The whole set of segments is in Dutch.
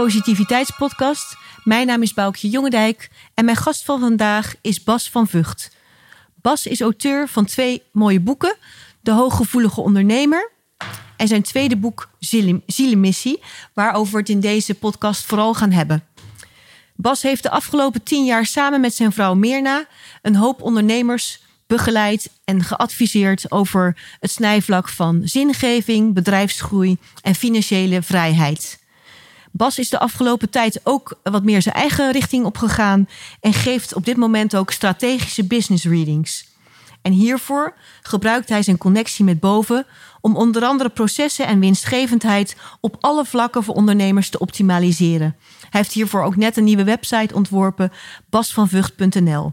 Positiviteitspodcast. Mijn naam is Boukje Jongendijk en mijn gast van vandaag is Bas van Vught. Bas is auteur van twee mooie boeken: De Hooggevoelige Ondernemer en zijn tweede boek Zielenmissie, waarover we het in deze podcast vooral gaan hebben. Bas heeft de afgelopen tien jaar samen met zijn vrouw Mirna een hoop ondernemers begeleid en geadviseerd over het snijvlak van zingeving, bedrijfsgroei en financiële vrijheid. Bas is de afgelopen tijd ook wat meer zijn eigen richting opgegaan en geeft op dit moment ook strategische business readings. En hiervoor gebruikt hij zijn connectie met boven om onder andere processen en winstgevendheid op alle vlakken voor ondernemers te optimaliseren. Hij heeft hiervoor ook net een nieuwe website ontworpen, basvanvucht.nl.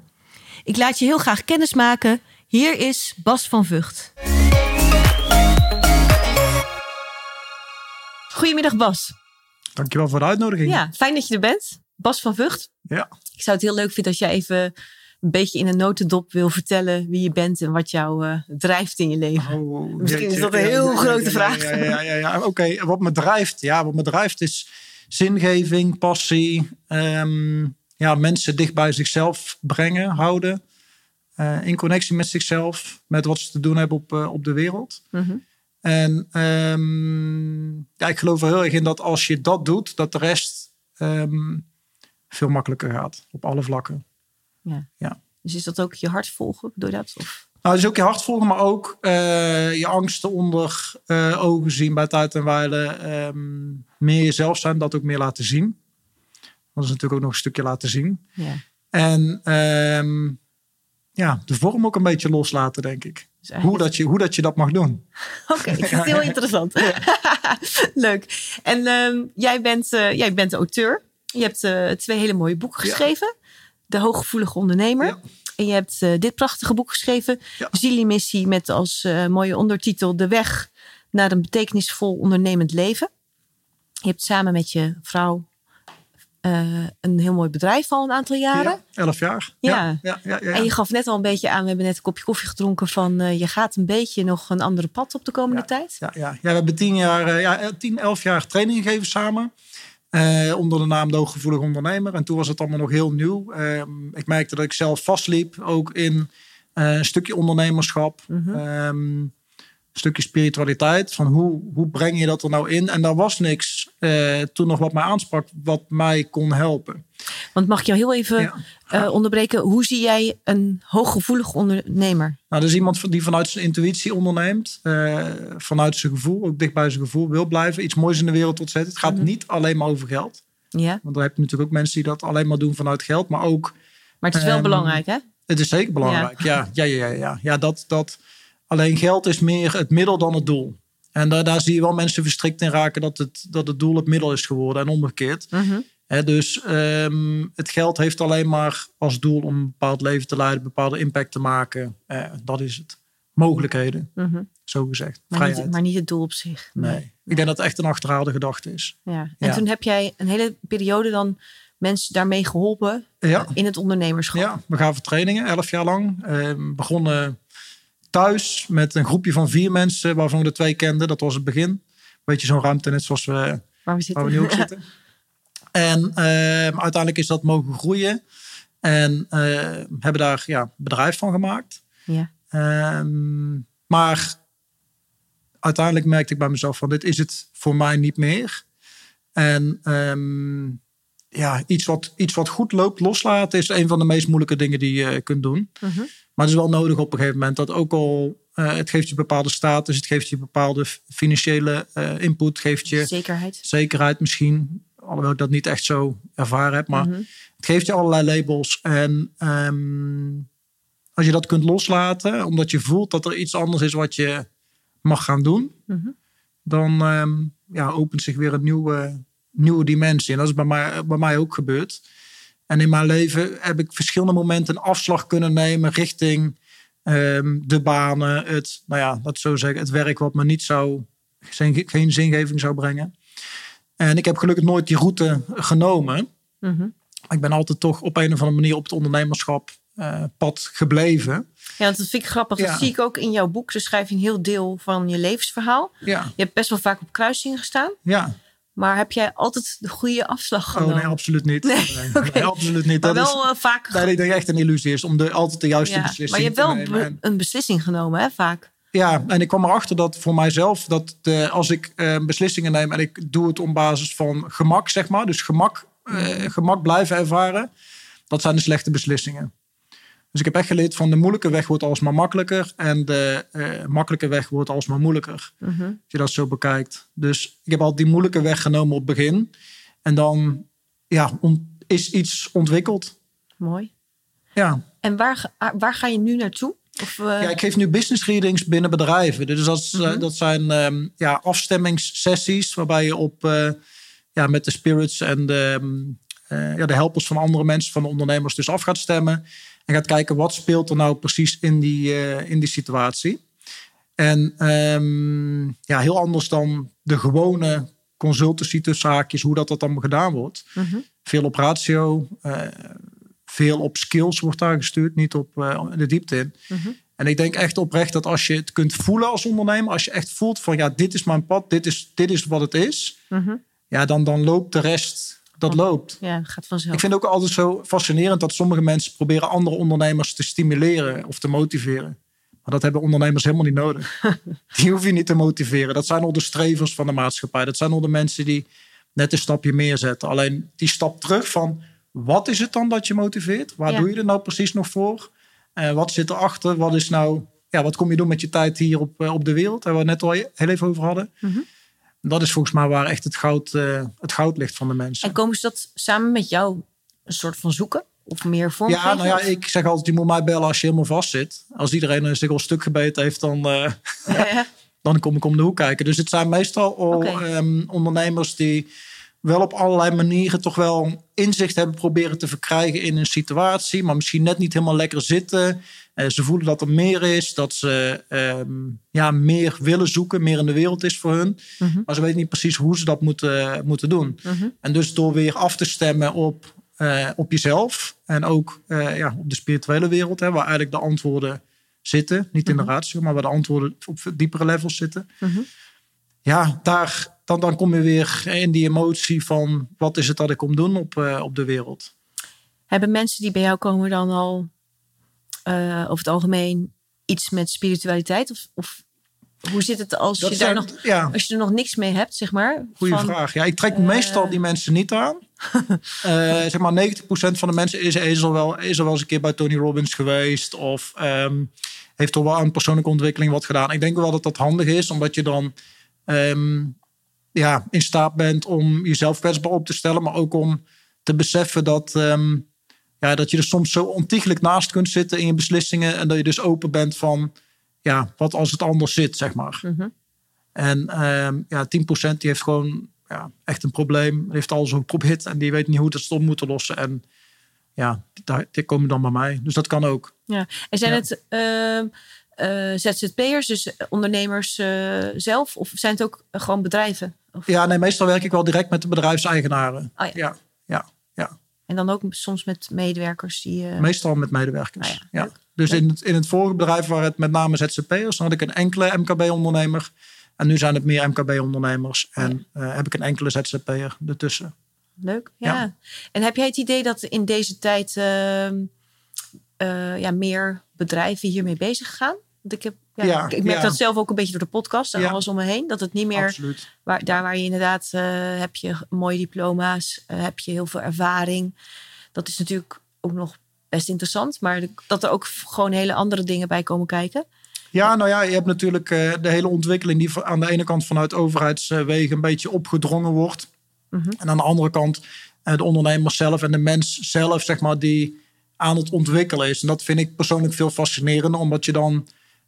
Ik laat je heel graag kennis maken. Hier is Bas van Vught. Goedemiddag Bas. Dankjewel voor de uitnodiging. Ja, fijn dat je er bent. Bas van Vught. Ja. Ik zou het heel leuk vinden als jij even een beetje in een notendop wil vertellen wie je bent en wat jou uh, drijft in je leven. Oh, Misschien jeetje. is dat een heel ja, grote ja, vraag. Ja, ja, ja, ja. oké. Wat me drijft, ja, wat me drijft is zingeving, passie, um, ja, mensen dicht bij zichzelf brengen, houden. Uh, in connectie met zichzelf, met wat ze te doen hebben op, uh, op de wereld. Mm -hmm. En um, ja, ik geloof er heel erg in dat als je dat doet, dat de rest um, veel makkelijker gaat. Op alle vlakken. Ja. ja. Dus is dat ook je hart volgen door dat? Of? Nou, is ook je hart volgen, maar ook uh, je angsten onder uh, ogen zien bij tijd en wijle. Um, meer jezelf zijn, dat ook meer laten zien. Dat is natuurlijk ook nog een stukje laten zien. Ja. En ja, de vorm ook een beetje loslaten, denk ik. Dus hoe, dat je, hoe dat je dat mag doen. Oké, okay, het heel interessant. Leuk. En um, jij, bent, uh, jij bent auteur. Je hebt uh, twee hele mooie boeken geschreven. Ja. De Hooggevoelige Ondernemer. Ja. En je hebt uh, dit prachtige boek geschreven. Ja. Met als mooie ondertitel De weg naar een betekenisvol ondernemend leven. Je hebt samen met je vrouw een heel mooi bedrijf al een aantal jaren. Ja, elf jaar. Ja. Ja, ja, ja. En je gaf net al een beetje aan, we hebben net een kopje koffie gedronken van uh, je gaat een beetje nog een andere pad op de komende tijd. Ja, ja. ja, we hebben tien jaar, uh, ja, tien, elf jaar training gegeven samen. onder de naam De Ondernemer. En toen was het allemaal nog heel nieuw. Ehm, ik merkte dat ik zelf vastliep, ook in een stukje ondernemerschap. Mm -hmm stukje spiritualiteit. Van hoe, hoe breng je dat er nou in? En daar was niks uh, toen nog wat mij aansprak, wat mij kon helpen. Want mag ik jou heel even ja. uh, onderbreken? Hoe zie jij een hooggevoelig ondernemer? Nou, dat is iemand die vanuit zijn intuïtie onderneemt. Uh, vanuit zijn gevoel, ook dicht bij zijn gevoel wil blijven. Iets moois in de wereld tot zetten. Het gaat mm -hmm. niet alleen maar over geld. Ja. Want dan heb je natuurlijk ook mensen die dat alleen maar doen vanuit geld. Maar ook... Maar het is wel um, belangrijk, hè? Het is zeker belangrijk, ja. Ja, ja, ja, ja. ja. ja dat... dat Alleen geld is meer het middel dan het doel. En daar, daar zie je wel mensen verstrikt in raken dat het, dat het doel het middel is geworden en omgekeerd. Mm -hmm. He, dus um, het geld heeft alleen maar als doel om een bepaald leven te leiden, bepaalde impact te maken. Eh, dat is het. Mogelijkheden, mm -hmm. zo gezegd. Maar Vrijheid. niet, maar niet het doel op zich. Nee. nee. Ik denk dat het echt een achterhaalde gedachte is. Ja. En ja. toen heb jij een hele periode dan mensen daarmee geholpen ja. in het ondernemerschap. Ja, we gaven trainingen, elf jaar lang. Uh, begonnen thuis met een groepje van vier mensen, waarvan we de twee kenden. Dat was het begin. Beetje zo'n ruimte net zoals we, waar we, zitten. Waar we nu ook zitten. En uh, uiteindelijk is dat mogen groeien. En uh, hebben daar ja, bedrijf van gemaakt. Ja. Um, maar uiteindelijk merkte ik bij mezelf van dit is het voor mij niet meer. En um, ja, iets wat, iets wat goed loopt loslaten is een van de meest moeilijke dingen die je kunt doen. -huh. Maar het is wel nodig op een gegeven moment dat ook al uh, het geeft je bepaalde status, het geeft je bepaalde financiële uh, input, geeft je zekerheid. zekerheid misschien, alhoewel ik dat niet echt zo ervaren heb, maar -huh. het geeft je allerlei labels. En um, als je dat kunt loslaten, omdat je voelt dat er iets anders is wat je mag gaan doen, -huh. dan um, ja, opent zich weer een nieuwe, nieuwe dimensie. En dat is bij mij, bij mij ook gebeurd. En in mijn leven heb ik verschillende momenten een afslag kunnen nemen richting um, de banen, het, nou ja, dat zo zeggen, het werk wat me niet zou, geen, geen zingeving zou brengen. En ik heb gelukkig nooit die route genomen. Mm -hmm. Ik ben altijd toch op een of andere manier op het ondernemerschap uh, pad gebleven. Ja, dat vind ik grappig. Ja. Dat zie ik ook in jouw boek. Ze schrijf je een heel deel van je levensverhaal. Ja. Je hebt best wel vaak op kruisingen gestaan. Ja. Maar heb jij altijd de goede afslag Oh genomen? nee, absoluut niet. Nee, Nee, oké. nee, absoluut niet. maar Dat is, wel eh, vaak. ik denk echt een illusie is om de, altijd de juiste ja. beslissing Maar je hebt wel nemen. be- En- een beslissing genomen, hè, vaak. Ja, en ik kwam erachter dat voor mijzelf, dat de, als ik eh, beslissingen neem en ik doe het op basis van gemak, zeg maar, dus gemak, eh, gemak blijven ervaren, dat zijn de slechte beslissingen. Dus ik heb echt geleerd van de moeilijke weg wordt alsmaar makkelijker en de eh, makkelijke weg wordt alsmaar moeilijker. Mhm. Als je dat zo bekijkt. Dus ik heb altijd die moeilijke weg genomen op het begin. En dan ja, is iets ontwikkeld. Mooi. Ja. En waar, ga- waar ga je nu naartoe? Of, eh, Ja, ik geef nu business readings binnen bedrijven. Dus dat, is, eh, Mhm. dat zijn ehm, ja, afstemmingssessies waarbij je op, ja, met de spirits en de, ehm, eh, ja, de helpers van andere mensen, van de ondernemers, dus af gaat stemmen. En gaat kijken wat speelt er nou precies in die, eh, in die situatie. En ehm, ja, heel anders dan de gewone consultancy tussen haakjes, hoe dat, dat dan gedaan wordt. mhm. Veel op ratio, eh, veel op skills wordt daar gestuurd, niet op eh, de diepte in. Mhm. En ik denk echt oprecht dat als je het kunt voelen als ondernemer, als je echt voelt van ja, dit is mijn pad, dit is, dit is wat het is, Mhm. ja, dan, dan loopt de rest, dat loopt. Ja, dat gaat vanzelf. Ik vind het ook altijd zo fascinerend dat sommige mensen proberen andere ondernemers te stimuleren of te motiveren. Maar dat hebben ondernemers helemaal niet nodig. Die hoef je niet te motiveren. Dat zijn al de strevers van de maatschappij. Dat zijn al de mensen die net een stapje meer zetten. Alleen die stap terug van wat is het dan dat je motiveert? Waar Ja. doe je er nou precies nog voor? Eh, wat zit erachter? Wat is nou, ja, wat kom je doen met je tijd hier op, eh, op de wereld? Waar we het net al heel even over hadden. Mhm. Dat is volgens mij waar echt het goud, eh, het goud ligt van de mensen. En komen ze dat samen met jou een soort van zoeken? Of meer vorm Ja, nou ja, ik zeg altijd, je moet mij bellen als je helemaal vast zit. Als iedereen eh, zich al stuk gebeten heeft, dan, eh, Ja, dan kom ik om de hoek kijken. Dus het zijn meestal al Oké. ehm, ondernemers die wel op allerlei manieren toch wel inzicht hebben proberen te verkrijgen in een situatie, maar misschien net niet helemaal lekker zitten. Eh, ze voelen dat er meer is, dat ze ehm, ja, meer willen zoeken, meer in de wereld is voor hun. Mhm. Maar ze weten niet precies hoe ze dat moeten, moeten doen. Mhm. En dus door weer af te stemmen op, eh, op jezelf en ook eh, ja, op de spirituele wereld, hè, waar eigenlijk de antwoorden zitten. Niet in Mhm. de ratio, maar waar de antwoorden op diepere levels zitten. Mhm. Ja, daar, dan, dan kom je weer in die emotie van wat is het dat ik kom doen op, op de wereld. Hebben mensen die bij jou komen dan al eh, over het algemeen iets met spiritualiteit? Of, of hoe zit het als je, daar nog, ja, als je er nog niks mee hebt, zeg maar? goede van- vraag. Ja, ik trek eh, meestal die mensen niet aan. Eh, zeg maar 90% van de mensen is, is, al wel, is al wel eens een keer bij Tony Robbins geweest. Of ehm, heeft al wel aan persoonlijke ontwikkeling wat gedaan. Ik denk wel dat dat handig is, omdat je dan ehm, ja, in staat bent om jezelf kwetsbaar op te stellen. Maar ook om te beseffen dat, ehm, ja, dat je er soms zo ontiegelijk naast kunt zitten in je beslissingen. En dat je dus open bent van, ja, wat als het anders zit, zeg maar. Mhm. En ehm ja, 10% die heeft gewoon ja, echt een probleem. Die heeft al zo geprobeerd en die weet niet hoe dat op moeten lossen. En ja, daar, die komen dan bij mij. Dus dat kan ook. Ja. En zijn Ja. het ehm, eh, ZZP'ers, dus ondernemers eh, zelf? Of zijn het ook gewoon bedrijven? Of, Ja, nee, meestal werk ik wel direct met de bedrijfseigenaren. Oh ja, ja. En dan ook soms met medewerkers die... eh, Meestal met medewerkers. Nou ja. Dus in het, in het vorige bedrijf waren het met name ZZP'ers. Dan had ik een enkele MKB-ondernemer. En nu zijn het meer MKB-ondernemers. En eh, heb ik een enkele ZZP'er ertussen. Leuk, ja. Ja. En heb jij het idee dat in deze tijd ehm, eh, ja, meer bedrijven hiermee bezig gaan? Want ik, heb, ja, Ja, ik merk ja. dat zelf ook een beetje door de podcast en alles om me heen. Dat het niet meer, Absoluut. waar, daar waar je inderdaad, eh, heb je mooie diploma's, eh, heb je heel veel ervaring. Dat is natuurlijk ook nog best interessant. Maar de- dat er ook gewoon hele andere dingen bij komen kijken. Ja, nou ja, je hebt natuurlijk eh, de hele ontwikkeling die aan de ene kant vanuit overheidswegen een beetje opgedrongen wordt. Mhm. En aan de andere kant de ondernemer zelf en de mens zelf, zeg maar, die aan het ontwikkelen is. En dat vind ik persoonlijk veel fascinerender, omdat je dan,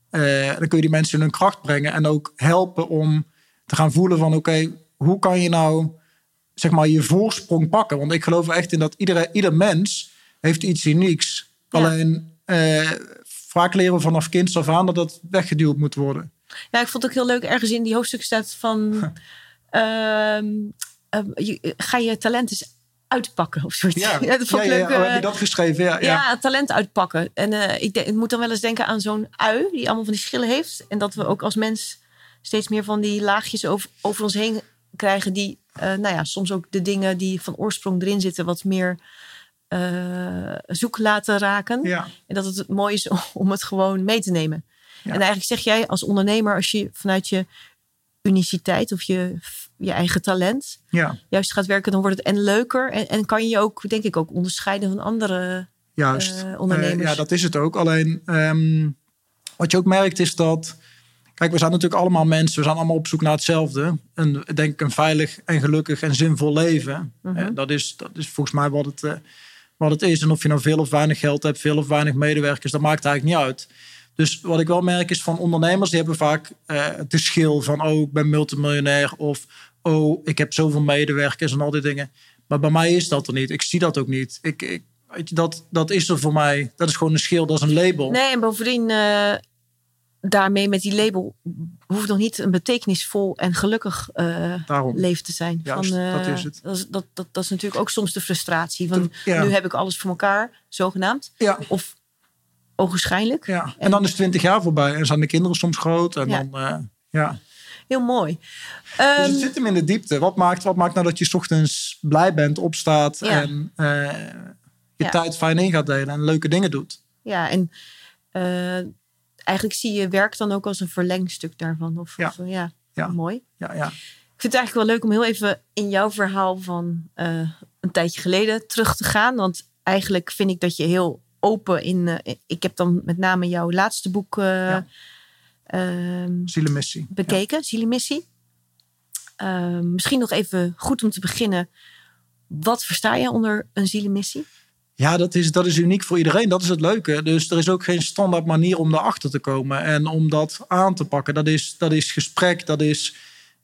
eh, dan kun je die mensen in hun kracht brengen en ook helpen om te gaan voelen van, oké, hoe kan je nou, zeg maar, je voorsprong pakken? Want ik geloof echt in dat iedere, ieder mens heeft iets unieks. Ja. Alleen eh, vaak leren we vanaf kind af aan dat dat weggeduwd moet worden. Ja, ik vond het ook heel leuk. Ergens in die hoofdstuk staat van... ehm, eh, je, ga je talent eens uitpakken of dat vond ik ja, leuk. ja. Oh, heb eh, je dat geschreven? Ja, ja. talent uitpakken. En eh, ik, denk- ik moet dan wel eens denken aan zo'n ui die allemaal van die schillen heeft. En dat we ook als mens steeds meer van die laagjes over, over ons heen krijgen die, eh, nou ja, soms ook de dingen die van oorsprong erin zitten, wat meer zoek laten raken. Ja, En dat het mooi is om het gewoon mee te nemen. Ja. En eigenlijk zeg jij als ondernemer, als je vanuit je uniciteit of je, je eigen talent ja, juist gaat werken, dan wordt het en leuker. En, en kan je je ook, denk ik, ook onderscheiden van andere juist. eh, ondernemers. Eh, ja, dat is het ook. Alleen ehm, wat je ook merkt is dat. Kijk, we zijn natuurlijk allemaal mensen. We zijn allemaal op zoek naar hetzelfde. Een, denk ik, een veilig en gelukkig en zinvol leven. Mhm. Eh, dat, is, dat is volgens mij wat het, wat het is. En of je nou veel of weinig geld hebt, veel of weinig medewerkers, dat maakt eigenlijk niet uit. Dus wat ik wel merk is van ondernemers, die hebben vaak eh de schil van, oh, ik ben multimiljonair. Of, oh, ik heb zoveel medewerkers en al die dingen. Maar bij mij is dat er niet. Ik zie dat ook niet. Ik, ik, weet je, dat, dat is er voor mij. Dat is gewoon een schil, dat is een label. Nee, en bovendien eh, daarmee met die label hoeft nog niet een betekenisvol en gelukkig eh, Daarom. leven te zijn. Juist, eh, dat is het. Dat is, dat, dat, dat is natuurlijk ook soms de frustratie van Ja. nu heb ik alles voor elkaar, zogenaamd. Ja, Of ogenschijnlijk. ja. En dan is 20 jaar voorbij en zijn de kinderen soms groot. En Ja. dan, eh, ja. Heel mooi. Dus Ehm, het zit hem in de diepte. Wat maakt, wat maakt nou dat je 's ochtends blij bent, opstaat Ja. en eh, je Ja. tijd fijn in gaat delen en leuke dingen doet? ja, en eh, eigenlijk zie je werk dan ook als een verlengstuk daarvan. Of, Ja. of, eh, ja, Ja. mooi. Ja, ja. Ik vind het eigenlijk wel leuk om heel even in jouw verhaal van een tijdje geleden terug te gaan. Want eigenlijk vind ik dat je heel open in. ik heb dan met name jouw laatste boek Ja. Ehm, Zielenmissie. bekeken, Zielemissie. Ehm, misschien nog even goed om te beginnen. Wat versta je onder een zielenmissie? Ja, dat is, dat is uniek voor iedereen. Dat is het leuke. Dus er is ook geen standaard manier om daarachter te komen en om dat aan te pakken. Dat is, dat is gesprek, dat is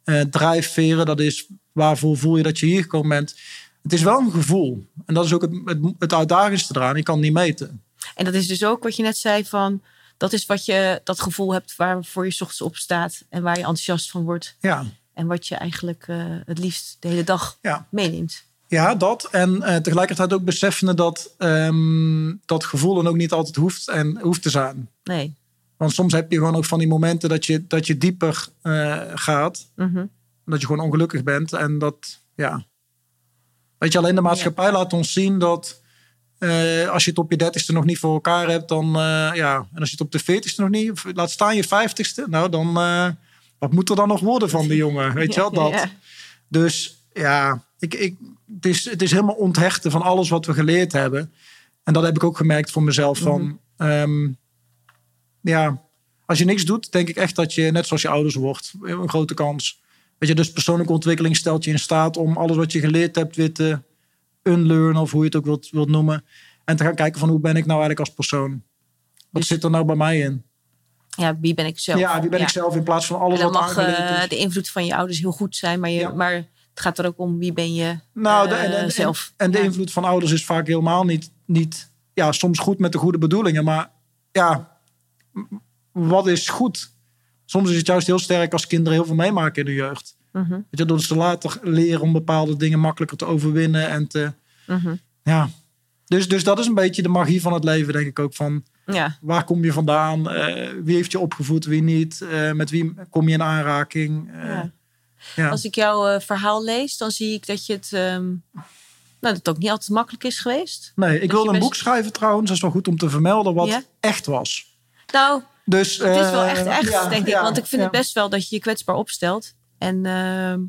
eh, drijfveren, dat is waarvoor voel je dat je hier gekomen bent. Het is wel een gevoel. En dat is ook het, het, het uitdagendste eraan. Je kan het niet meten. En dat is dus ook wat je net zei van. Dat is wat je dat gevoel hebt waarvoor je 's ochtends opstaat en waar je enthousiast van wordt. Ja, En wat je eigenlijk eh, het liefst de hele dag ja. meeneemt. Ja, dat. En eh, tegelijkertijd ook beseffende dat ehm, dat gevoel dan ook niet altijd hoeft en hoeft te zijn. Nee. Want soms heb je gewoon ook van die momenten dat je, dat je dieper eh, gaat. Mhm. Dat je gewoon ongelukkig bent. En dat, ja. Weet je, alleen de maatschappij laat ons zien dat eh, als je het op je dertigste nog niet voor elkaar hebt, dan eh, ja. En als je het op de veertigste nog niet, of laat staan je vijftigste, nou dan, eh, wat moet er dan nog worden van die jongen? Weet je wel dat? Ja. Dus ja, ik, ik, het, is, het is helemaal onthechten van alles wat we geleerd hebben. En dat heb ik ook gemerkt voor mezelf. Van, ehm, ja, als je niks doet, denk ik echt dat je, net zoals je ouders wordt, een grote kans. Weet je, dus persoonlijke ontwikkeling stelt je in staat om alles wat je geleerd hebt weer te unlearn, of hoe je het ook wilt, wilt noemen. En te gaan kijken van hoe ben ik nou eigenlijk als persoon? Wat Dus- zit er nou bij mij in? Ja, wie ben ik zelf? Ja, wie ben ik zelf in plaats van alles En dan wat mag is? de invloed van je ouders heel goed zijn, maar, je, Ja. maar het gaat er ook om wie ben je Nou, de, eh, en, en, zelf. En, de Ja. invloed van ouders is vaak helemaal niet, niet, ja, soms goed met de goede bedoelingen, maar ja, wat is goed? Soms is het juist heel sterk als kinderen heel veel meemaken in de jeugd. Mhm, Weet je, dat ze later leren om bepaalde dingen makkelijker te overwinnen en te, mhm. ja. Dus, dus dat is een beetje de magie van het leven, denk ik ook. Van Ja, waar kom je vandaan? Eh, wie heeft je opgevoed, wie niet? Eh, met wie kom je in aanraking? Eh, ja. ja. Als ik jouw verhaal lees, dan zie ik dat je het, ehm, nou, dat het ook niet altijd makkelijk is geweest. Nee, ik dat wilde een best- boek schrijven trouwens. Dat is wel goed om te vermelden wat echt was. Nou, Dus, het is wel echt echt, denk ik. Want ik vind het best wel dat je je kwetsbaar opstelt. En ehm,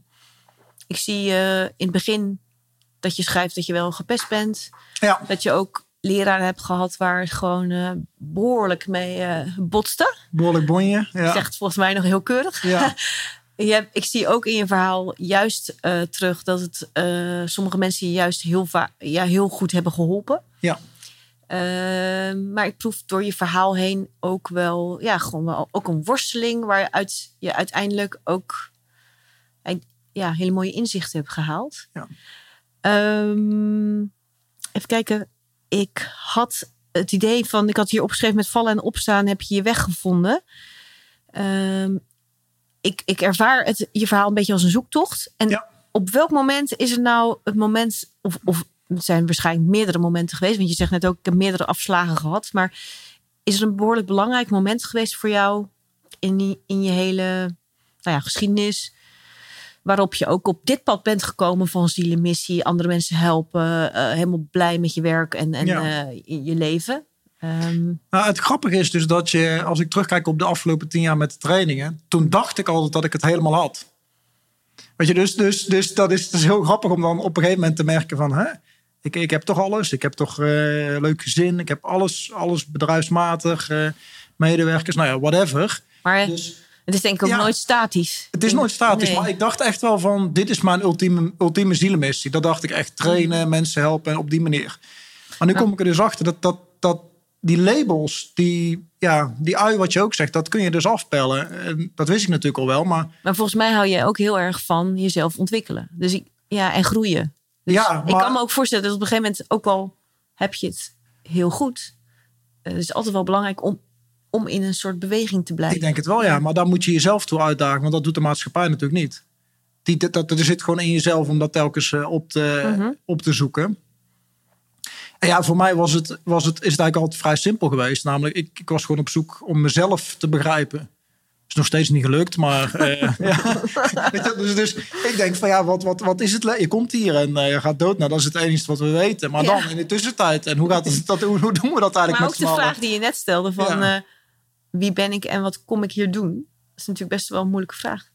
ik zie eh, in het begin dat je schrijft dat je wel gepest bent. Ja, Dat je ook leraren hebt gehad waar het gewoon eh, behoorlijk mee eh, botste. behoorlijk bonje. Ja. Zegt volgens mij nog heel keurig. Ja. Je hebt, ik zie ook in je verhaal juist terug dat het sommige mensen je juist heel, ja, heel goed hebben geholpen. Ja. Eh, maar ik proef door je verhaal heen ook wel, ja, gewoon wel ook een worsteling waar je, uit, je uiteindelijk ook ja, hele mooie inzichten hebt gehaald. Ja. Ehm, even kijken. Ik had het idee van, ik had hier opgeschreven met vallen en opstaan heb je je weg gevonden. Ehm, ik, ik ervaar het, je verhaal een beetje als een zoektocht. En Ja. op welk moment is het nou het moment, of, of het zijn waarschijnlijk meerdere momenten geweest, want je zegt net ook, ik heb meerdere afslagen gehad, maar is er een behoorlijk belangrijk moment geweest voor jou in, die, in je hele nou ja, geschiedenis, waarop je ook op dit pad bent gekomen van zielenmissie, andere mensen helpen, eh, helemaal blij met je werk en, en Ja. eh, je, leven. Ehm, Nou, het grappige is dus dat je, als ik terugkijk op de afgelopen tien jaar met de trainingen, toen dacht ik altijd dat ik het helemaal had. Weet je, dus, dus, dus dat is, dat is heel grappig om dan op een gegeven moment te merken van, hè, ik, ik heb toch alles. Ik heb toch eh leuk gezin. Ik heb alles, alles bedrijfsmatig, medewerkers, nou ja, whatever. maar Dus het is denk ik ook Ja. nooit statisch. het is nooit statisch, Nee. maar ik dacht echt wel van, dit is mijn ultieme, ultieme zielenmissie. Dat dacht ik echt, trainen, mensen helpen en op die manier. Maar nu kom ik er dus achter dat, dat, dat die labels, die, ja, die ui wat je ook zegt, dat kun je dus afpellen. En dat wist ik natuurlijk al wel, maar Maar volgens mij hou je ook heel erg van jezelf ontwikkelen. Dus ik, ja, en groeien. Dus Ja, ik maar- kan me ook voorstellen dat op een gegeven moment ook al heb je het heel goed. Eh, Het is altijd wel belangrijk om, om in een soort beweging te blijven. ik denk het wel ja. Maar daar moet je jezelf toe uitdagen, want dat doet de maatschappij natuurlijk niet. Die, dat, dat, er zit gewoon in jezelf om dat telkens eh, op, te, Mhm. op te zoeken. En ja, voor mij was het, was het, is het eigenlijk altijd vrij simpel geweest. Namelijk, ik, ik was gewoon op zoek om mezelf te begrijpen. Is nog steeds niet gelukt, maar eh, ja. Dus, dus ik denk van ja, wat, wat, wat is het? le- Je komt hier en eh, je gaat dood. Nou, dat is het enige wat we weten. Maar Ja. dan in de tussentijd. En hoe, gaat het, dat, hoe, hoe doen we dat eigenlijk maar met ook de vraag die je net stelde van Ja. eh, wie ben ik en wat kom ik hier doen? Dat is natuurlijk best wel een moeilijke vraag.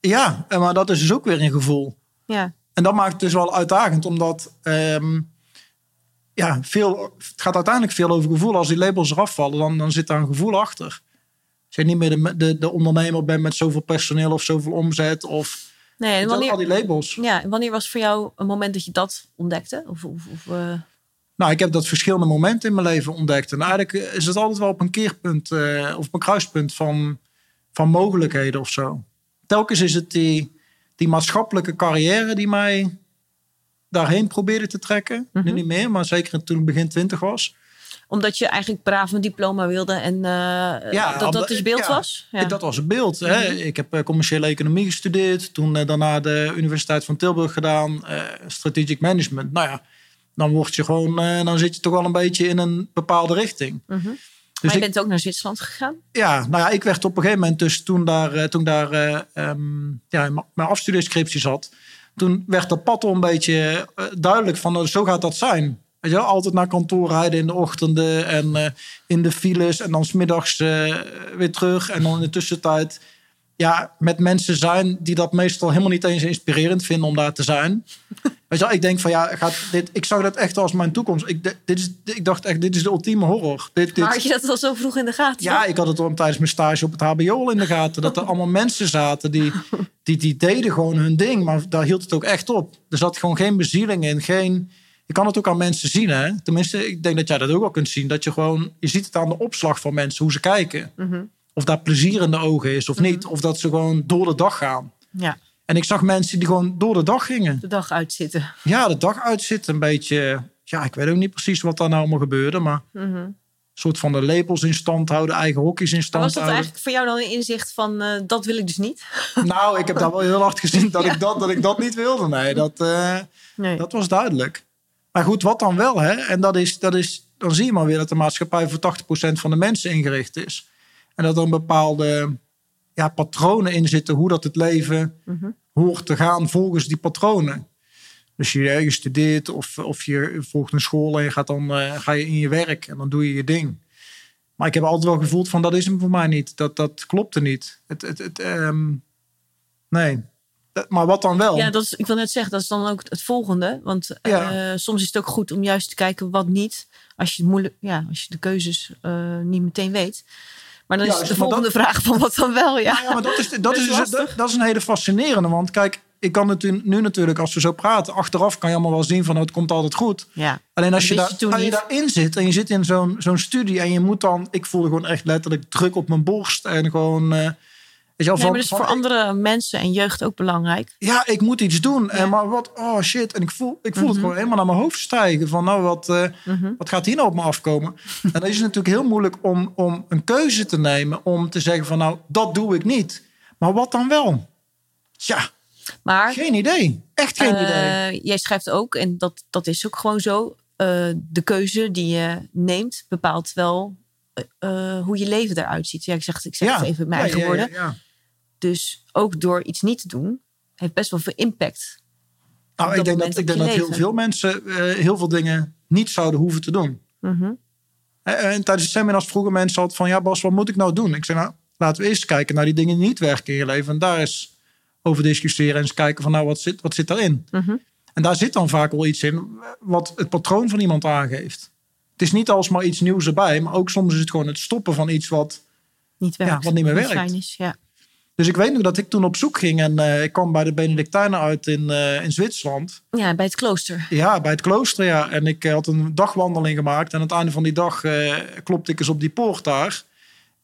Ja, maar dat is dus ook weer een gevoel. Ja, En dat maakt het dus wel uitdagend, omdat ehm, ja, veel, het gaat uiteindelijk veel over gevoel. Als die labels eraf vallen, dan, dan zit daar een gevoel achter. Als je niet meer de, de, de ondernemer bent met zoveel personeel of zoveel omzet of nee, en wel, al wanneer, die labels. ja, en wanneer was voor jou een moment dat je dat ontdekte? Of, of, of, eh, Nou, ik heb dat verschillende momenten in mijn leven ontdekt. En eigenlijk is het altijd wel op een keerpunt eh, of op een kruispunt van, van mogelijkheden of zo. Telkens is het die, die maatschappelijke carrière die mij daarheen probeerde te trekken. Nu Mhm. niet meer, maar zeker toen ik begin twintig was. omdat je eigenlijk braaf een diploma wilde en eh, Ja, dat dat dus beeld ja, was? Ja. Dat was het beeld. Hè. Ik heb eh, commerciële economie gestudeerd. Toen eh, daarna de Universiteit van Tilburg gedaan. eh, strategic management. Nou ja, dan word je gewoon... eh, dan zit je toch wel een beetje in een bepaalde richting. Mhm. Dus maar je ik- bent ook naar Zwitserland gegaan? Ja, nou ja, ik werd op een gegeven moment dus toen daar, eh, toen daar eh, ehm, ja, mijn afstudeerscriptie zat, toen werd dat pad al een beetje duidelijk van eh, zo gaat dat zijn. Weet je wel, altijd naar kantoor rijden in de ochtenden en in de files en dan smiddags weer terug en dan in de tussentijd ja, met mensen zijn die dat meestal helemaal niet eens inspirerend vinden om daar te zijn. Weet je ik denk van ja, gaat dit, ik zag dat echt als mijn toekomst. Ik, dit is, ik dacht echt, dit is de ultieme horror. Dit, dit, Maar had je dat al zo vroeg in de gaten? ja, ik had het al tijdens mijn stage op het HBO al in de gaten. Dat er allemaal mensen zaten die, die, die deden gewoon hun ding. Maar daar hield het ook echt op. Er zat gewoon geen bezieling in. Geen, je kan het ook aan mensen zien. Hè? Tenminste, ik denk dat jij dat ook wel kunt zien. Dat je gewoon, je ziet het aan de opslag van mensen, hoe ze kijken. Mhm. Of daar plezier in de ogen is of niet. Of dat ze gewoon door de dag gaan. Ja, En ik zag mensen die gewoon door de dag gingen. de dag uitzitten. Ja, de dag uitzitten. Een beetje, ja, ik weet ook niet precies wat daar nou allemaal gebeurde. Maar Mhm. een soort van de labels in stand houden. Eigen hokjes in stand was dat houden. eigenlijk voor jou dan een inzicht van eh, dat wil ik dus niet? Nou, ik heb daar wel heel hard gezien dat, ik, dat, dat ik dat niet wilde. Nee, dat, eh, Nee. dat was duidelijk. Maar goed, wat dan wel? Hè? En dat is, dat is, dan zie je maar weer dat de maatschappij voor 80% van de mensen ingericht is. En dat er een bepaalde ja, patronen in zitten hoe dat het leven Mhm. hoort te gaan volgens die patronen. Dus je, je studeert of, of je volgt een school en je gaat dan eh, ga je in je werk en dan doe je je ding. Maar ik heb altijd wel gevoeld van dat is hem voor mij niet. Dat, dat klopte niet. Het, het, het, ehm, nee. Maar wat dan wel? Ja, dat is, ik wil net zeggen, dat is dan ook het volgende. Want eh, soms is het ook goed om juist te kijken wat niet. Als je, moeilijk, ja, als je de keuzes eh, niet meteen weet. Maar dan Ja, is de volgende vraag van wat dan wel, ja. Ja, maar dat is, dat, Dat is, is dus- dat, dat is een hele fascinerende. Want kijk, ik kan het nu natuurlijk, als we zo praten, achteraf kan je allemaal wel zien van oh, het komt altijd goed. ja. Alleen als je, daar, als je daarin zit en je zit in zo'n zo'n studie en je moet dan, ik voelde gewoon echt letterlijk druk op mijn borst en gewoon. eh, weet je wel, Nee, van, maar van, voor ik- andere mensen en jeugd ook belangrijk. ja, ik moet iets doen. Ja. En maar wat, oh shit. En ik voel, ik voel Mhm. het gewoon helemaal naar mijn hoofd stijgen. Van nou, wat, eh, Mhm. wat gaat hier nou op me afkomen? en dan is het natuurlijk heel moeilijk om, om een keuze te nemen. Om te zeggen van nou, dat doe ik niet. Maar wat dan wel? Tja, Maar geen idee. Echt geen idee. eh, jij schrijft ook, en dat, dat is ook gewoon zo. eh, de keuze die je neemt bepaalt wel hoe je leven eruit ziet. Ja, ik zeg, ik zeg het even in mijn Ja, eigen ja, woorden. Ja, ja. Dus ook door iets niet te doen, heeft best wel veel impact. Nou, ik denk dat, ik denk dat heel veel mensen eh, heel veel dingen niet zouden hoeven te doen. Mhm. En, en tijdens de seminars vroegen mensen altijd van... ja Bas, wat moet ik nou doen? Ik zei, nou, laten we eerst kijken naar die dingen die niet werken in je leven. En daar eens over discussiëren en eens kijken van... nou, wat zit, wat zit daarin? Mhm. En daar zit dan vaak wel iets in wat het patroon van iemand aangeeft. Het is niet alsmaar iets nieuws erbij... maar ook soms is het gewoon het stoppen van iets wat... Niet werkt. wat niet meer werkt. fijn is, ja. Dus ik weet nog dat ik toen op zoek ging... en eh, ik kwam bij de Benedictijnen uit in, eh, in Zwitserland... ja, bij het klooster. Ja, bij het klooster, ja. En ik eh, had een dagwandeling gemaakt. En aan het einde van die dag klopte ik eens op die poort daar.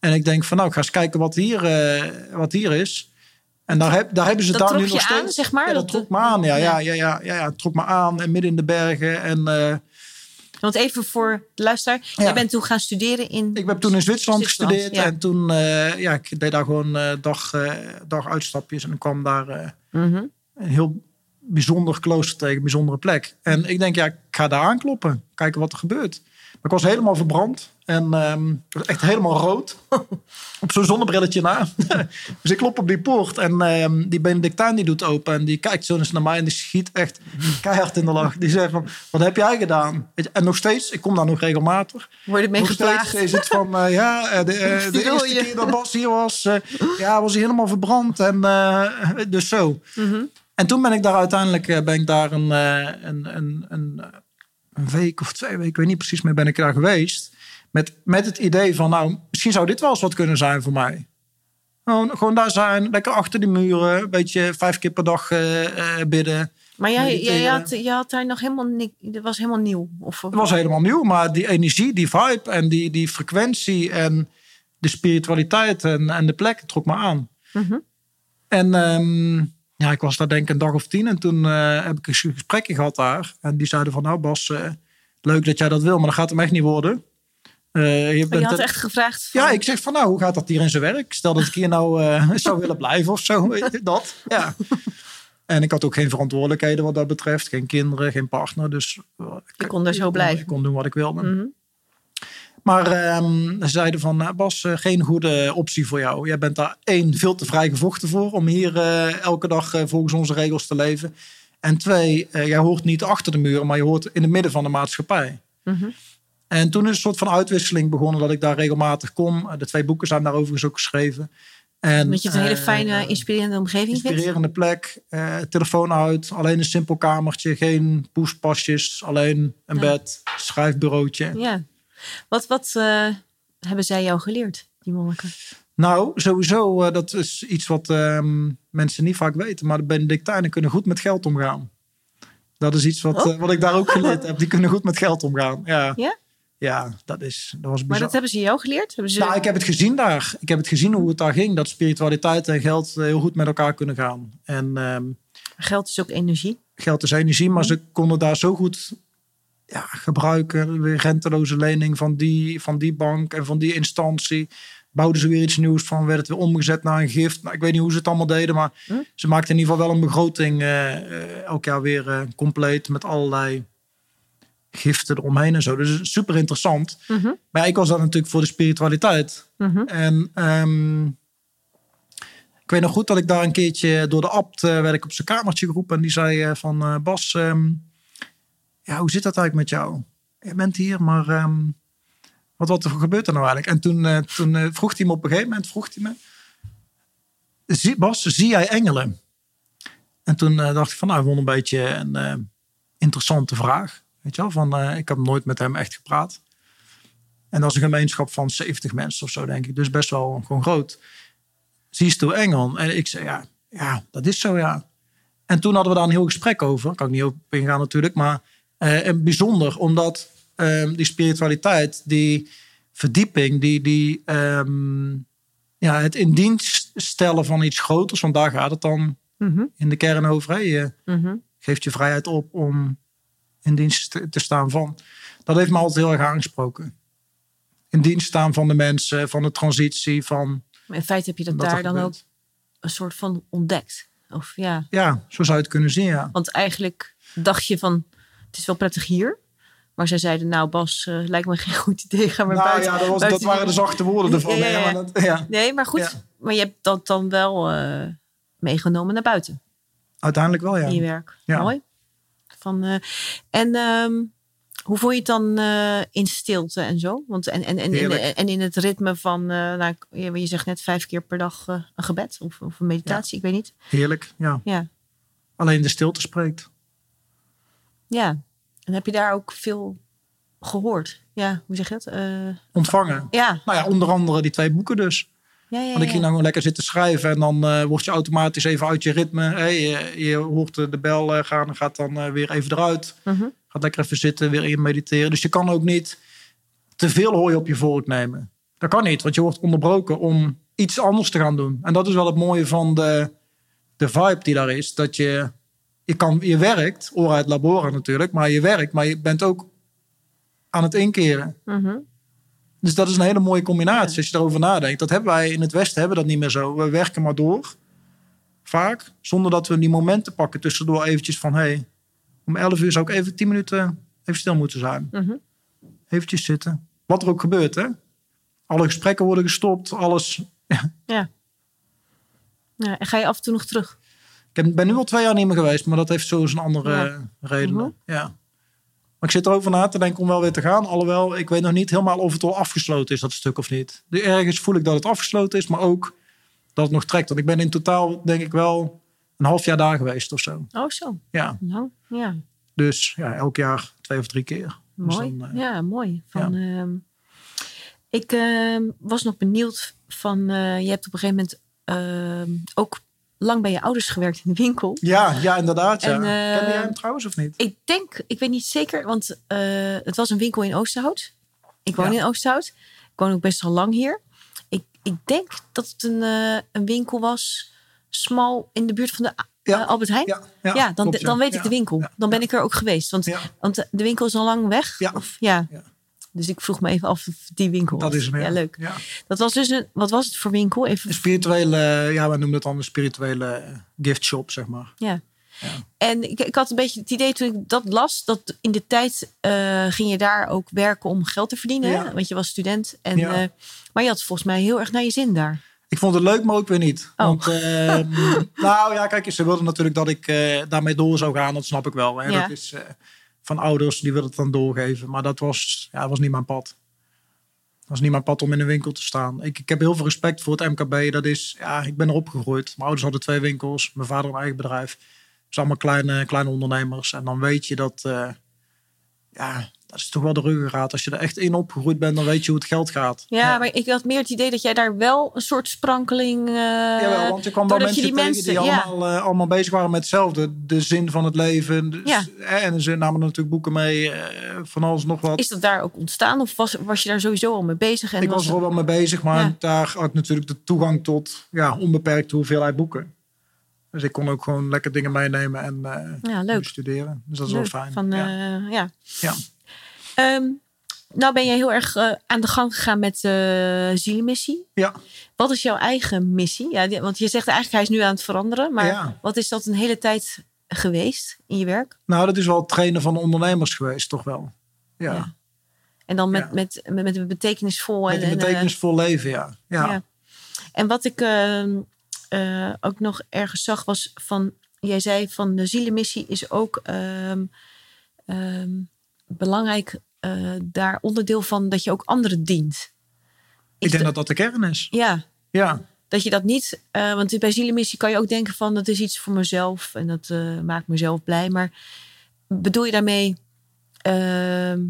En ik denk van, nou, ik ga eens kijken wat hier, wat hier is. En daar, heb, daar hebben ze Dat daar nu nog steeds... aan, zeg maar? Ja, dat, Dat- trok me aan, ja. Ja, ja. ja, ja, ja, trok me aan. En midden in de bergen. En Want even voor de luisteraar. Ja. Jij bent toen gaan studeren in... ik heb toen in Zwitserland, Zwitserland, gestudeerd. ja. En toen, eh, ja, ik deed daar gewoon eh, dag, eh, dag uitstapjes. En ik kwam daar Mhm. een heel bijzonder klooster tegen, een bijzondere plek. En ik denk, ja, ik ga daar aankloppen. Kijken wat er gebeurt. Maar ik was helemaal verbrand. En was echt helemaal rood. op zo'n zonnebrilletje na. dus ik klop op die poort. En ehm, die Benedictijn die doet open. En die kijkt zo eens naar mij. En die schiet echt keihard in de lach. Die zegt van, wat heb jij gedaan? Je, En nog steeds, ik kom daar nog regelmatig. Worden mee Nog steeds geplaagd. is het van, eh, ja, eh, de, eh, de eerste je. keer dat Bas hier was, ja, was hij helemaal verbrand. En dus zo. Mhm. En toen ben ik daar uiteindelijk ben ik daar een, een, een, een, een week of twee weken, ik weet niet precies meer, ben ik daar geweest. Met, met het idee van, nou, misschien zou dit wel eens wat kunnen zijn voor mij. Gewoon, gewoon daar zijn, lekker achter de muren, een beetje vijf keer per dag eh, eh, bidden. Maar jij, mediteren. jij had, je had daar nog helemaal niks... Dat was helemaal nieuw. Of, Het was helemaal nieuw, maar die energie, die vibe en die, die frequentie en de spiritualiteit en, en de plek trok me aan. Mhm. En ehm, ja, ik was daar denk ik een dag of tien en toen eh, heb ik een gesprekje gehad daar. En die zeiden van, nou Bas, leuk dat jij dat wil, maar dat gaat hem echt niet worden. Eh, je bent je had echt gevraagd... van- Ja, ik zeg van, nou, hoe gaat dat hier in zijn werk? Stel dat ik hier nou eh, zou willen blijven of zo, dat. Ja. En ik had ook geen verantwoordelijkheden wat dat betreft. Geen kinderen, geen partner. Dus eh, Je kon daar zo ik- blijven. Ik kon doen wat ik wilde. Mhm. Maar ehm, ze zeiden van, nou, Bas, geen goede optie voor jou. Jij bent daar één, veel te vrij gevochten voor... om hier elke dag volgens onze regels te leven. En twee, jij hoort niet achter de muren... maar je hoort in het midden van de maatschappij. Mhm. En toen is een soort van uitwisseling begonnen... dat ik daar regelmatig kom. De twee boeken zijn daar overigens ook geschreven. En, Omdat je het een hele eh, fijne, inspirerende omgeving vindt. Inspirerende plek, eh, telefoon uit, alleen een simpel kamertje, geen poespasjes, alleen een Ja. bed, schrijfbureautje. Ja. Wat, wat eh, hebben zij jou geleerd, die monniken? Nou, sowieso, eh, dat is iets wat ehm, mensen niet vaak weten, maar de Benedictijnen kunnen goed met geld omgaan. Dat is iets wat, Oh. eh, wat ik daar ook geleerd heb. Die kunnen goed met geld omgaan. Ja, Ja? Ja dat, is, dat was bizar. Maar dat hebben ze jou geleerd? Hebben ze... Nou, ik heb het gezien daar. Ik heb het gezien hoe het daar ging. Dat spiritualiteit en geld eh, heel goed met elkaar kunnen gaan. En ehm, Geld is ook energie. geld is energie, maar ze konden daar zo goed ja, gebruiken. Weer renteloze lening van die, van die bank en van die instantie. Bouwden ze weer iets nieuws van, werd het weer omgezet naar een gift. Nou, ik weet niet hoe ze het allemaal deden, maar Hm? ze maakten in ieder geval wel een begroting eh, eh, elk jaar weer compleet met allerlei giften eromheen en zo. Dus super interessant. Mhm. Maar ja, ik was daar natuurlijk voor de spiritualiteit. Mhm. En ehm, ik weet nog goed dat ik daar een keertje door de abt eh, werd ik op zijn kamertje geroepen. En die zei eh, van eh, Bas, ehm, ja, hoe zit dat eigenlijk met jou? Je bent hier, maar ehm, wat, wat gebeurt er nou eigenlijk? En toen, toen vroeg hij me op een gegeven moment, vroeg hij me, zie, Bas, zie jij engelen? En toen dacht ik van, nou, ik vond een beetje een interessante vraag. Weet je wel, van, eh, ik heb nooit met hem echt gepraat. En dat is een gemeenschap van 70 mensen of zo, denk ik. Dus best wel gewoon groot. Zie je engel? En ik zei, ja, ja, dat is zo, ja. En toen hadden we daar een heel gesprek over. Kan ik niet op ingaan natuurlijk. Maar eh, en bijzonder, omdat ehm, die spiritualiteit, die verdieping, die, die, ehm, ja, het in dienst stellen van iets groters, want daar gaat het dan Mhm. in de kern over. Hè? Je Mhm. geeft je vrijheid op om in dienst te- staan van. Dat heeft me altijd heel erg aangesproken. In dienst staan van de mensen, van de transitie, van Maar in feite heb je dat daar dan ook een soort van ontdekt. Of ja, Ja, zo zou je het kunnen zien, ja. want eigenlijk dacht je van, het is wel prettig hier. Maar zij zeiden, nou Bas, eh, lijkt me geen goed idee. Ga maar nou buiten. ja, dat, was, buiten dat waren de zachte woorden ervan. Ja, ja, maar dat- ja. Nee, maar goed. Maar je hebt dat dan wel eh, meegenomen naar buiten. Uiteindelijk wel, ja. in je werk. Ja. Mooi. Van, eh, en ehm, hoe voel je het dan eh, in stilte en zo? Want, en, en, en, en, Heerlijk. en in het ritme van, eh, nou, je zegt net vijf keer per dag eh, een gebed of, of een meditatie, ik weet niet. Heerlijk, ja. Ja. Alleen de stilte spreekt. ja. En heb je daar ook veel gehoord? Ja, hoe zeg je dat? Eh, Ontvangen. ja. Nou ja, onder andere die twee boeken dus. Ja, ja, Want ik ja. ging dan gewoon lekker zitten schrijven. En dan eh, word je automatisch even uit je ritme. Hey, je, je hoort de bel eh, gaan en gaat dan eh, weer even eruit. Mhm. Gaat lekker even zitten, weer in mediteren. Dus je kan ook niet te veel hooi op je vork nemen. Dat kan niet, want je wordt onderbroken om iets anders te gaan doen. En dat is wel het mooie van de, de vibe die daar is. Dat je, je, kan, je werkt, ora uit labora natuurlijk, maar je werkt, maar je bent ook aan het inkeren. Mhm. Dus dat is een hele mooie combinatie als je daarover nadenkt. Dat hebben wij in het Westen hebben dat niet meer zo. We werken maar door. Vaak. Zonder dat we die momenten pakken tussendoor eventjes van... Hey, om 11 uur zou ik even 10 minuten even stil moeten zijn. Mhm. Eventjes zitten. Wat er ook gebeurt, hè. Alle gesprekken worden gestopt. Alles. Ja. ja. En ga je af en toe nog terug? Ik ben nu al twee jaar niet meer geweest. Maar dat heeft zo zijn andere Ja. redenen. Mhm. Ja. Maar ik zit erover na te denken om wel weer te gaan. Alhoewel, ik weet nog niet helemaal of het al afgesloten is, dat stuk of niet. Dus ergens voel ik dat het afgesloten is, maar ook dat het nog trekt. Want ik ben in totaal, denk ik wel, een half jaar daar geweest of zo. Oh, zo. Ja, Nou, ja. dus ja, elk jaar twee of drie keer. Dus Mooi. dan, eh, ja, mooi. Van, ehm, ik ehm, was nog benieuwd van, eh, je hebt op een gegeven moment ehm, ook lang bij je ouders gewerkt in de winkel. ja, ja, inderdaad. Ja. En, eh, Kende jij hem trouwens of niet? Ik denk, ik weet niet zeker, want eh, het was een winkel in Oosterhout. Ik woon Ja. in Oosterhout. Ik woon ook best wel lang hier. Ik, ik denk dat het een, eh, een winkel was, smal, in de buurt van de Ja. Albert Heijn. Ja, Ja, dan, klopt, dan weet ik de winkel. dan ben ik er ook geweest. Want, Ja. want de winkel is al lang weg. Ja. Of, ja. Dus ik vroeg me even af of die winkel Dat is hem, ja. Ja, leuk. Ja. Dat was dus een, wat was het voor winkel? Even, Een spirituele, ja, wij noemen het dan een spirituele gift shop, zeg maar. ja. Ja. En ik, ik had een beetje het idee toen ik dat las, dat in de tijd eh, ging je daar ook werken om geld te verdienen. Want je was student. En, Ja. eh, maar je had volgens mij heel erg naar je zin daar. Ik vond het leuk, maar ook weer niet. Oh. Want, ehm, nou ja, kijk, ze wilden natuurlijk dat ik eh, daarmee door zou gaan. Dat snap ik wel. Hè. Ja. Dat is van ouders, die willen het dan doorgeven. Maar dat was, ja, was niet mijn pad. Dat was niet mijn pad om in een winkel te staan. Ik, ik heb heel veel respect voor het MKB. Dat is, ja, ik ben erop gegroeid. Mijn ouders hadden twee winkels. Mijn vader een eigen bedrijf. Het zijn allemaal kleine, kleine ondernemers. En dan weet je dat, eh, ja, dat is toch wel de ruggengraat. Als je er echt in opgegroeid bent, dan weet je hoe het geld gaat. Ja, maar ik had meer het idee dat jij daar wel een soort sprankeling. eh Jawel, want je kwam wel mensen, die tegen die ja. allemaal, eh, allemaal bezig waren met hetzelfde. De zin van het leven. Dus, Ja. eh, En ze namen natuurlijk boeken mee, van alles nog wat. Is dat daar ook ontstaan? Of was, was je daar sowieso al mee bezig? En ik was er al wel mee bezig, maar Ja. daar had ik natuurlijk de toegang tot ja, onbeperkte hoeveelheid boeken. Dus ik kon ook gewoon lekker dingen meenemen en eh, Ja, leuk. studeren. Dus dat is Leuk. wel fijn. Van, ja. ja. Ja. Ehm, nou ben je heel erg eh, aan de gang gegaan met de zielenmissie. ja, Wat is jouw eigen missie? Ja, want je zegt eigenlijk hij is nu aan het veranderen. Maar Ja. wat is dat een hele tijd geweest in je werk? nou dat is wel het trainen van ondernemers geweest, toch wel. Ja, Ja. En dan met, Ja. met, met, met een betekenisvol. met en, een en, eh, betekenisvol leven, ja. ja. En wat ik ehm, eh, ook nog ergens zag was van... Jij zei van de zielenmissie is ook ehm, belangrijk eh, daar onderdeel van dat je ook anderen dient. Ik Is denk de- dat dat de kern is. Ja, Ja, dat je dat niet... eh, want bij zielenmissie kan je ook denken van dat is iets voor mezelf. En dat eh, maakt mezelf blij. Maar bedoel je daarmee... ehm,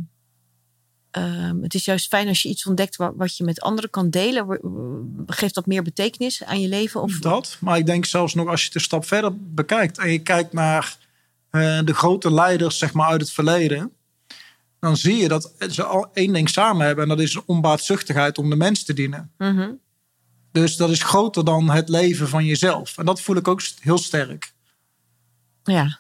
ehm, het is juist fijn als je iets ontdekt wa- wat je met anderen kan delen. Geeft dat meer betekenis aan je leven? Of, Dat, maar ik denk zelfs nog als je het een stap verder bekijkt en je kijkt naar de grote leiders zeg maar, uit het verleden, dan zie je dat ze al één ding samen hebben en dat is een onbaatzuchtigheid om de mens te dienen. Mhm. Dus dat is groter dan het leven van jezelf. En dat voel ik ook heel sterk. Ja,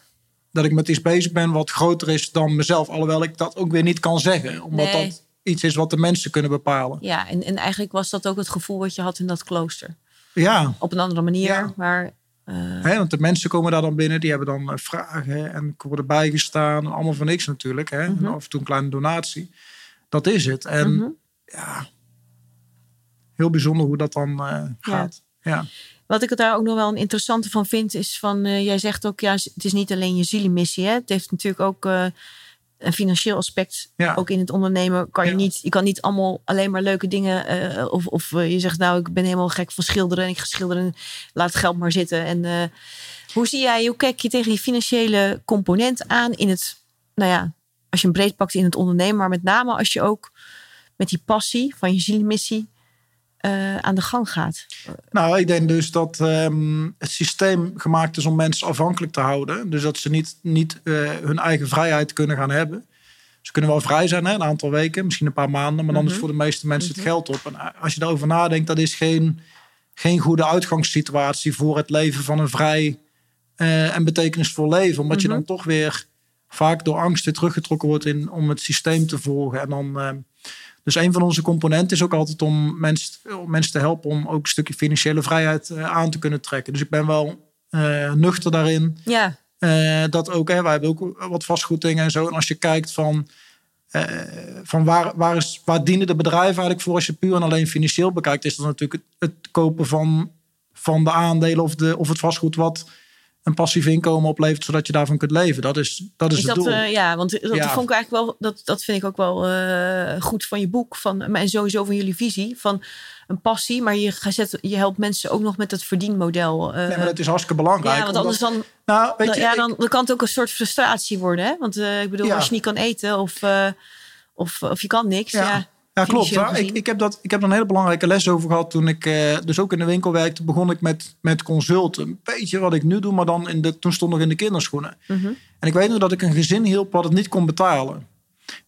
Dat ik met iets bezig ben wat groter is dan mezelf. Alhoewel ik dat ook weer niet kan zeggen. Omdat Nee. dat iets is wat de mensen kunnen bepalen. ja en, en eigenlijk was dat ook het gevoel wat je had in dat klooster. Ja, Op een andere manier, Ja. maar eh, want de mensen komen daar dan binnen, die hebben dan eh, vragen en worden bijgestaan. En allemaal van niks natuurlijk. Hè? En af en toe een kleine donatie. Dat is het. En ja, heel bijzonder hoe dat dan eh, gaat. Ja. Wat ik daar ook nog wel een interessante van vind, is van, uh, jij zegt ook, ja, het is niet alleen je zielenmissie. Hè? Het heeft natuurlijk ook uh, een financieel aspect. Ja. Ook in het ondernemen kan je Ja. niet, je kan niet allemaal alleen maar leuke dingen. eh, of of eh, je zegt, nou, ik ben helemaal gek van schilderen en ik ga schilderen, en laat het geld maar zitten. En eh, hoe zie jij, hoe kijk je tegen die financiële component aan in het, nou ja, als je hem breed pakt in het ondernemen, maar met name als je ook met die passie van je zielenmissie eh, aan de gang gaat? Nou, ik denk dus dat ehm, het systeem gemaakt is om mensen afhankelijk te houden. Dus dat ze niet, niet eh, hun eigen vrijheid kunnen gaan hebben. Ze kunnen wel vrij zijn, hè, een aantal weken, misschien een paar maanden. Maar dan is voor de meeste mensen het geld op. En als je daarover nadenkt, dat is geen, geen goede uitgangssituatie voor het leven van een vrij eh, en betekenisvol leven. Omdat je dan toch weer vaak door angst weer teruggetrokken wordt in, om het systeem te volgen. En dan, ehm, dus een van onze componenten is ook altijd om mensen, om mensen te helpen om ook een stukje financiële vrijheid eh, aan te kunnen trekken. Dus ik ben wel eh, nuchter daarin. Ja, Eh, dat ook, hè, wij hebben ook wat vastgoeddingen en zo. En als je kijkt van, van waar, waar, is, waar dienen de bedrijven eigenlijk voor als je puur en alleen financieel bekijkt, is dat natuurlijk het, het kopen van, van de aandelen of, de, of het vastgoed wat een passief inkomen oplevert, zodat je daarvan kunt leven. Dat is, dat is, Is het dat, doel. eh, ja, want dat Ja. vond ik eigenlijk wel, dat, dat vind ik ook wel eh, goed van je boek. Van, en sowieso van jullie visie. Van een passie, maar je, zet, je helpt mensen ook nog met het verdienmodel. eh, nee, maar dat is hartstikke belangrijk. ja, want anders omdat- dan, nou, weet je, ja, dan, dan kan het ook een soort frustratie worden. Hè? Want ik bedoel, Ja. als je niet kan eten of, of, of je kan niks. Ja, Ja. Ja, klopt. Ja, ik, ik, heb dat, ik heb er een hele belangrijke les over gehad toen ik eh, dus ook in de winkel werkte. Begon ik met, met consulten. Een beetje wat ik nu doe, maar dan in de, toen stond nog in de kinderschoenen. Mhm. En ik weet nog dat ik een gezin hielp wat het niet kon betalen.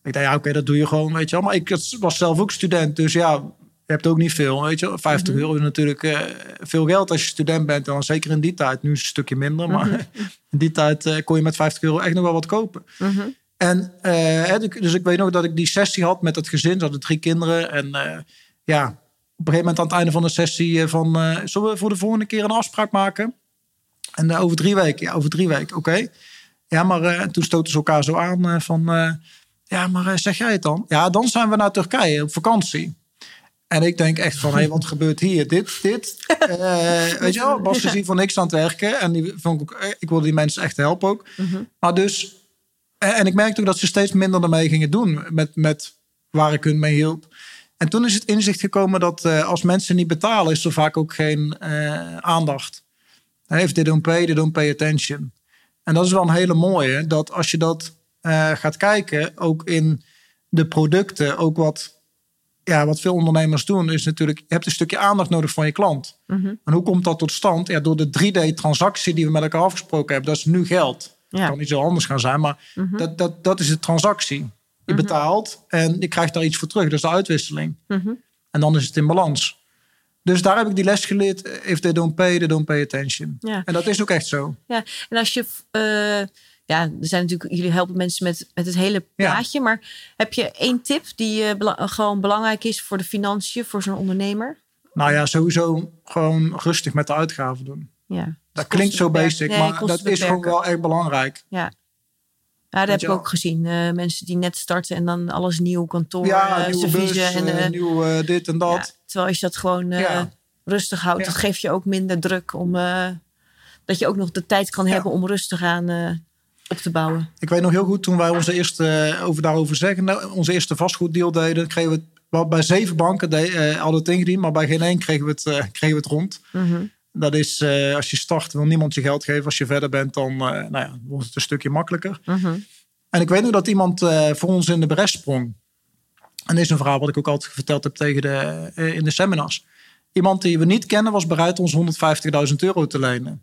Ik dacht, ja, oké, dat doe je gewoon, weet je wel. Maar ik was zelf ook student, dus ja, je hebt ook niet veel, weet je wel. 50 euro is natuurlijk eh, veel geld als je student bent. En dan zeker in die tijd. Nu is het een stukje minder, maar in die tijd eh, kon je met 50 euro echt nog wel wat kopen. Mhm. En eh, dus ik weet nog dat ik die sessie had met het gezin. Ze hadden drie kinderen. En eh, ja, op een gegeven moment aan het einde van de sessie eh, van... zullen we voor de volgende keer een afspraak maken? En over drie weken. Ja, over drie weken. Oké. Ja, maar toen stoten ze elkaar zo aan van... ja, maar zeg jij het dan? Ja, dan zijn we naar Turkije op vakantie. En ik denk echt van, hé, wat gebeurt hier? Dit, dit. Eh, weet je wel, Bas is hier voor niks aan het werken. En die vond ik, ook, ik wilde die mensen echt helpen ook. Maar dus, en en ik merkte ook dat ze steeds minder ermee gingen doen met, met waar ik hun mee hielp. En toen is het inzicht gekomen dat eh, als mensen niet betalen, is er vaak ook geen eh, aandacht. If they don't pay, they don't pay attention. En dat is wel een hele mooie, dat als je dat eh, gaat kijken, ook in de producten, ook wat, ja, wat veel ondernemers doen, is natuurlijk, je hebt een stukje aandacht nodig van je klant. Mhm. En hoe komt dat tot stand? Ja, door de 3D-transactie die we met elkaar afgesproken hebben. Dat is nu geld. Ja. Het kan iets heel anders gaan zijn, maar dat, dat, dat is de transactie. Je betaalt en je krijgt daar iets voor terug. Dat is de uitwisseling. Mhm. En dan is het in balans. Dus daar heb ik die les geleerd. If they don't pay, they don't pay attention. Ja. En dat is ook echt zo. Ja, en als je, eh, ja, er zijn natuurlijk, jullie helpen mensen met, met het hele Ja. plaatje, maar heb je één tip die eh, bela- gewoon belangrijk is voor de financiën, voor zo'n ondernemer? Nou ja, sowieso gewoon rustig met de uitgaven doen. Ja. Dat klinkt zo basic, Nee, maar dat is gewoon wel echt belangrijk. Ja. Ja, dat heb ik ook gezien. Eh, mensen die net starten en dan alles nieuw kantoor, Ja, eh, bus, en eh, nieuw dit en dat. ja, terwijl als je dat gewoon rustig houdt, dat geeft je ook minder druk om dat je ook nog de tijd kan hebben om rustig aan op te bouwen. Ik weet nog heel goed toen wij onze eerste, over daarover zeggen, nou, onze eerste vastgoeddeal deden, kregen we het bij zeven banken de, hadden het ingediend, maar bij geen één kregen we het, kregen we het rond. Mhm. Dat is, eh, als je start, wil niemand je geld geven. Als je verder bent, dan eh, nou ja, wordt het een stukje makkelijker. Mhm. En ik weet nog dat iemand eh, voor ons in de bres sprong. En dit is een verhaal wat ik ook altijd verteld heb tegen de, in de seminars. Iemand die we niet kennen was bereid ons 150.000 euro te lenen.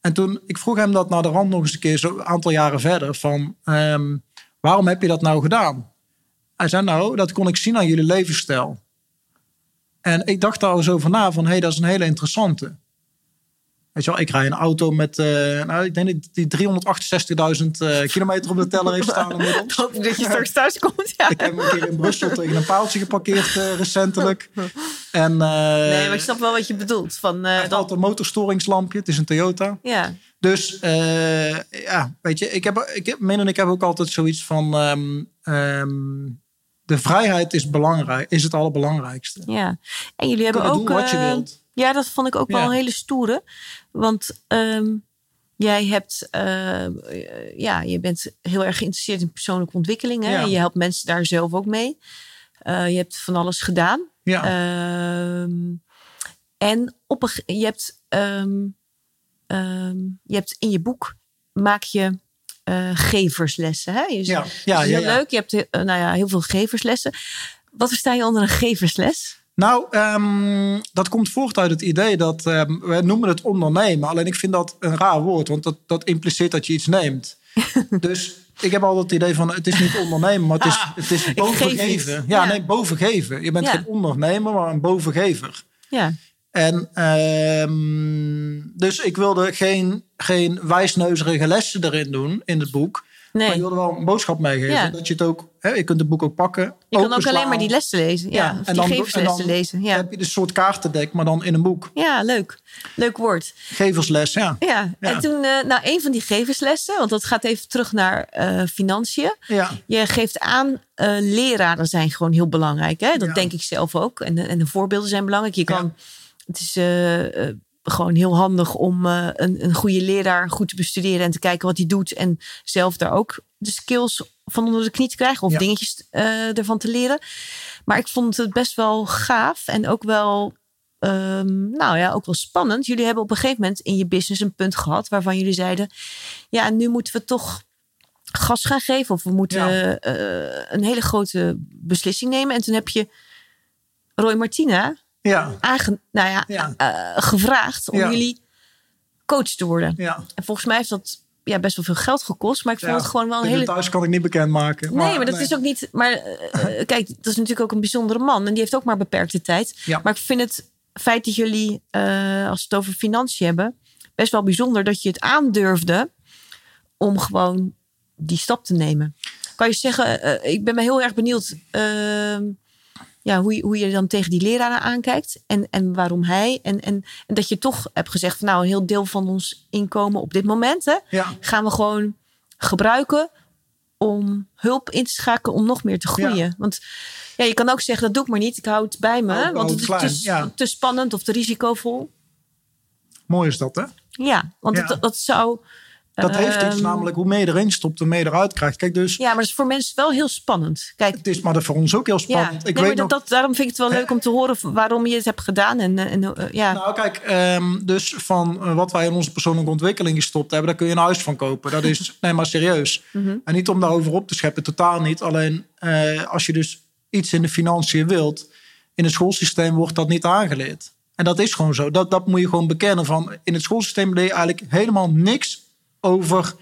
En toen, ik vroeg hem dat naar de rand nog eens een keer, zo'n aantal jaren verder, van ehm, waarom heb je dat nou gedaan? Hij zei nou, dat kon ik zien aan jullie levensstijl. En ik dacht daar al zo van na, van hé, hey, dat is een hele interessante. Weet je wel, ik rij een auto met, eh, nou, ik denk dat die 368.000 eh, kilometer op de teller heeft staan inmiddels. Hoop dat je straks thuis komt. Ja. Ik heb een keer in Brussel tegen een paaltje geparkeerd eh, recentelijk. En, Nee, maar ik snap wel wat je bedoelt. Van, het dat, had een motorstoringslampje. Het is een Toyota. ja. Dus ja, weet je, ik heb, ik heb, Min en ik hebben ook altijd zoiets van... ehm, ehm, de vrijheid is belangrijk, is het allerbelangrijkste. ja. En jullie hebben ook wat je wilt. Ja, dat vond ik ook wel Ja. een hele stoere. Want ehm, jij hebt, eh, ja, je bent heel erg geïnteresseerd in persoonlijke ontwikkeling. Hè? Ja. Je helpt mensen daar zelf ook mee. Eh, je hebt van alles gedaan. Ja, Ehm, en op een, je, hebt, ehm, ehm, je hebt in je boek maak je eh, geverslessen. Hè? Je, ja, ja, heel ja. leuk. Je hebt eh, nou ja, heel veel geverslessen. Wat versta je onder een geversles? Nou, ehm, dat komt voort uit het idee dat ehm, we noemen het ondernemen. Alleen ik vind dat een raar woord, want dat, dat impliceert dat je iets neemt. dus ik heb altijd het idee van het is niet ondernemen, maar het is, het is bovengeven. Ja, Ja. nee, bovengeven. Je bent Ja. geen ondernemer, maar een bovengever. Ja, En ehm, dus ik wilde geen, geen wijsneuzerige lessen erin doen in het boek. Maar nee. je wilde wel een boodschap meegeven. Ja. Dat je het ook, hè, je kunt het boek ook pakken. Je kan ook alleen maar die lessen lezen. Ja, Ja, of en die geverslessen lezen. Ja. heb je dus een soort kaartendek, maar dan in een boek. ja, leuk. Leuk woord. Geversles, ja. Ja, en toen, eh, nou, een van die geverslessen, want dat gaat even terug naar eh, financiën. Ja, Je geeft aan, eh, leraren zijn gewoon heel belangrijk. Hè? Dat denk ik zelf ook. En, de- en de voorbeelden zijn belangrijk. Je kan, Het is gewoon heel handig om eh, een, een goede leraar goed te bestuderen en te kijken wat hij doet. En zelf daar ook de skills van onder de knie te krijgen of Ja. dingetjes eh, ervan te leren. Maar ik vond het best wel gaaf en ook wel. ehm, nou ja, ook wel spannend. Jullie hebben op een gegeven moment in je business een punt gehad waarvan jullie zeiden: Ja, nu moeten we toch gas gaan geven. Of we moeten Ja. eh, een hele grote beslissing nemen. En toen heb je Roy Martina ja, aange, nou ja, Ja. eh, gevraagd om Ja. jullie coach te worden. ja. En volgens mij heeft dat ja, best wel veel geld gekost. Maar ik vond het gewoon wel een hele... thuis kan ik niet bekendmaken. Nee, maar dat is ook niet. Maar eh, eh, kijk, dat is natuurlijk ook een bijzondere man. En die heeft ook maar beperkte tijd. Maar ik vind het feit dat jullie, als we het over financiën hebben, best wel bijzonder dat je het aandurfde om gewoon die stap te nemen. Kan je zeggen, ik ben me heel erg benieuwd ehm, ja, hoe, je, hoe je dan tegen die leraren aankijkt en, en waarom hij. En, en, en dat je toch hebt gezegd, van, nou, een heel deel van ons inkomen op dit moment hè, Ja, gaan we gewoon gebruiken om hulp in te schakelen om nog meer te groeien. Ja. Want ja, je kan ook zeggen, dat doe ik maar niet. Ik hou het bij me, want het is te, ja. te spannend of te risicovol. mooi is dat, hè? Ja, want. Dat, dat zou... Dat heeft iets ehm, namelijk hoe meer je erin stopt, hoe meer je eruit krijgt. Kijk, dus Ja, maar dat is voor mensen wel heel spannend. Kijk, het is maar dat voor ons ook heel spannend. ik maar weet nog, dat, daarom vind ik het wel leuk om te horen waarom je het hebt gedaan. En, eh, en, eh, ja. Nou, kijk, ehm, dus van eh, wat wij in onze persoonlijke ontwikkeling gestopt hebben, daar kun je een huis van kopen. Dat is, nee, maar serieus. Mhm. En niet om daarover op te scheppen, totaal niet. Alleen als je dus iets in de financiën wilt, in het schoolsysteem wordt dat niet aangeleerd. En dat is gewoon zo. Dat, dat moet je gewoon bekennen. Van, in het schoolsysteem leer je eigenlijk helemaal niks over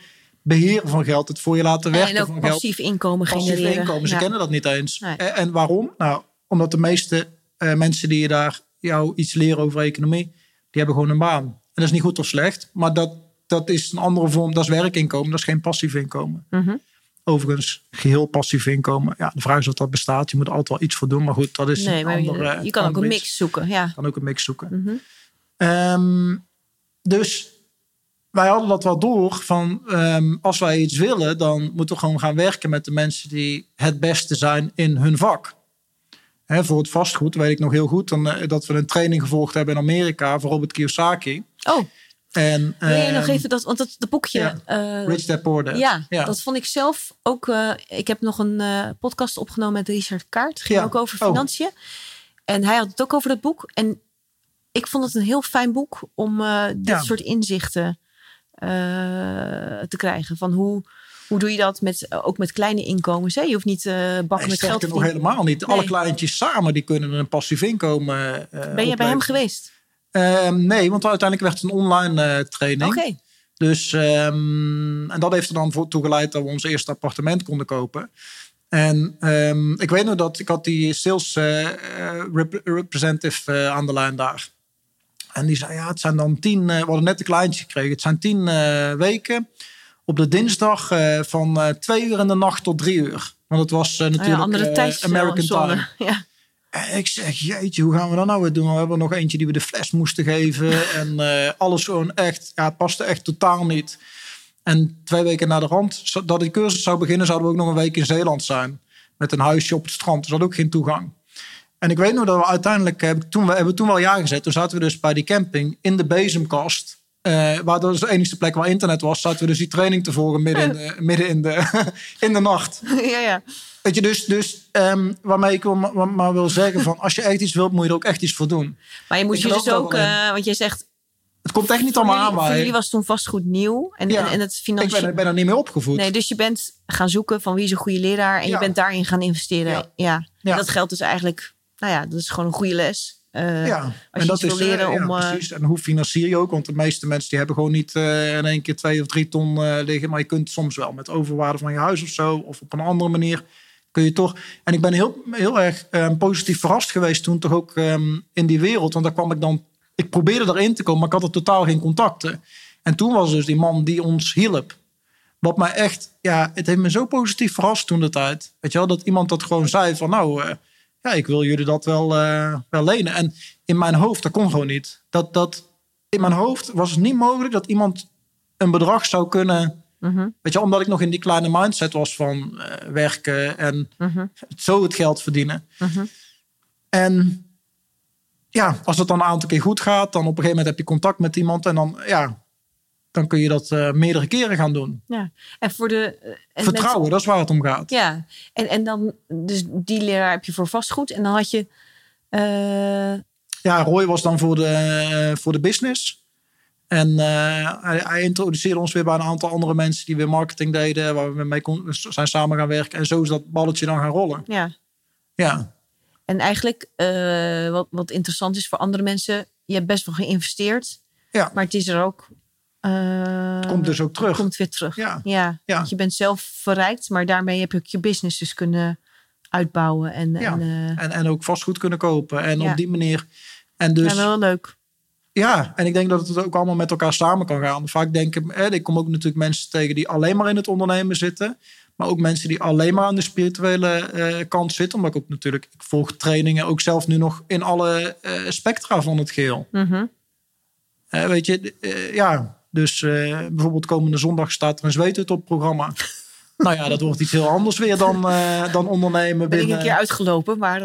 beheren van geld. Het voor je laten werken en ook van geld. passief inkomen Passief genereren. inkomen. Ze Ja. kennen dat niet eens. Nee. En, waarom? Nou, omdat de meeste eh, mensen die je daar jou iets leren over economie, die hebben gewoon een baan. En dat is niet goed of slecht, maar dat, dat is een andere vorm. Dat is werkinkomen, dat is geen passief inkomen. Mhm. Overigens, geheel passief inkomen. Ja, de vraag is of dat bestaat. Je moet er altijd wel iets voor doen. Maar goed, dat is Nee, een maar je, andere... je kan ook andere een mix zoeken. Ja. kan ook een mix zoeken. Dus wij hadden dat wel door van ehm, als wij iets willen, dan moeten we gewoon gaan werken met de mensen die het beste zijn in hun vak. Hè, voor het vastgoed weet ik nog heel goed dan, eh, dat we een training gevolgd hebben in Amerika voor Robert Kiyosaki. Oh, En, wil je nog ehm, even dat, want dat, dat boekje. eh, Rich Dad Poor Dad. Ja, ja. dat vond ik zelf ook. eh, ik heb nog een podcast opgenomen met Richard Kaart. Ging Ja. ook over Oh. financiën. En hij had het ook over dat boek. En ik vond het een heel fijn boek om dit Ja. soort inzichten te krijgen. Van hoe, hoe doe je dat met, ook met kleine inkomens? Hè? Je hoeft niet eh bakken met geld te nog helemaal niet. Alle kleintjes samen die kunnen een passief inkomen. eh, Ben je bij hem geweest? Ehm, nee, want uiteindelijk werd het een online eh, training. Oké. Dus, ehm, en dat heeft er dan voor toegeleid dat we ons eerste appartement konden kopen. En ehm, ik weet nog dat ik had die sales eh, eh, rep- representative eh, aan de lijn daar. En die zei, ja, het zijn dan tien, eh, we hadden net een kleintje gekregen. Het zijn tien eh, weken op de dinsdag eh, van twee uur in de nacht tot drie uur. Want het was Nou natuurlijk ja, andere tijdzone. American Time. Ja. En ik zeg, jeetje, hoe gaan we dat nou weer doen? We hebben nog eentje die we de fles moesten geven. En alles gewoon echt, ja, het paste echt totaal niet. En twee weken na de rand, dat die cursus zou beginnen, zouden we ook nog een week in Zeeland zijn. Met een huisje op het strand. Dus dat had ook geen toegang. En ik weet nog dat we uiteindelijk, toen, we hebben toen wel ja gezet. Toen zaten we dus bij die camping in de bezemkast. Eh, waar dat was de enige plek waar internet was, zaten we dus die training te volgen midden in de, midden in de, in de nacht. ja, ja. Weet je, dus, dus um, waarmee ik wil, maar, maar wil zeggen van als je echt iets wilt, moet je er ook echt iets voor doen. Maar je moet Ik je dus ook, eh, want jij zegt, Het komt echt niet allemaal jullie, aan voor jullie was toen vastgoed nieuw. En, Ja. en, en het ik ben, ik ben er niet meer opgevoed. Nee, dus je bent gaan zoeken van wie is een goede leraar. En Ja. je bent daarin gaan investeren. Ja. Ja. Dat geldt dus eigenlijk, nou ja, dat is gewoon een goede les. Eh, ja, en dat is leren eh, ja, om... eh, precies. En hoe financier je ook? Want de meeste mensen die hebben gewoon niet in één keer twee of drie ton liggen. Maar je kunt soms wel met overwaarde van je huis of zo. Of op een andere manier kun je toch. En ik ben heel, heel erg eh, positief verrast geweest toen toch ook ehm, in die wereld. Want daar kwam ik dan. Ik probeerde erin te komen, maar ik had er totaal geen contacten. En toen was dus die man die ons hielp. Wat mij echt, ja, het heeft me zo positief verrast toen de tijd. Weet je wel, dat iemand dat gewoon zei van nou, ja, ik wil jullie dat wel, eh, wel lenen. En in mijn hoofd, dat kon gewoon niet. Dat, dat, in mijn hoofd was het niet mogelijk dat iemand een bedrag zou kunnen. mhm, Weet je, omdat ik nog in die kleine mindset was van eh, werken en mhm, zo het geld verdienen. mhm. En ja, als het dan een aantal keer goed gaat, dan op een gegeven moment heb je contact met iemand en dan, ja, dan kun je dat eh, meerdere keren gaan doen. Ja. En voor de... eh, en Vertrouwen, dat is waar het om gaat. ja. En, en dan, dus die leraar heb je voor vastgoed. En dan had je... eh, Ja, Roy was dan voor de, voor de business. En hij, hij introduceerde ons weer bij een aantal andere mensen die weer marketing deden, waar we mee kon, zijn samen gaan werken. En zo is dat balletje dan gaan rollen. ja. Ja, En eigenlijk, wat, wat interessant is voor andere mensen... Je hebt best wel geïnvesteerd. Ja. Maar het is er ook... eh, komt dus ook terug. Komt weer terug. Ja. Ja. Ja. Want je bent zelf verrijkt, maar daarmee heb je ook je business dus kunnen uitbouwen. En, Ja. en eh, En, en ook vastgoed kunnen kopen. En Ja. op die manier. En dus, ja, wel leuk. Ja, en ik denk dat het ook allemaal met elkaar samen kan gaan. Vaak denken, eh, ik kom ook natuurlijk mensen tegen die alleen maar in het ondernemen zitten. Maar ook mensen die alleen maar aan de spirituele eh, kant zitten. Omdat ik ook natuurlijk, ik volg trainingen ook zelf nu nog in alle eh, spectra van het geheel. Mhm. Weet je, ja. Dus eh, bijvoorbeeld komende zondag staat er een zweethut op programma. nou ja, dat wordt iets heel anders weer dan, eh, dan ondernemen Ben ik binnen... een keer uitgelopen, maar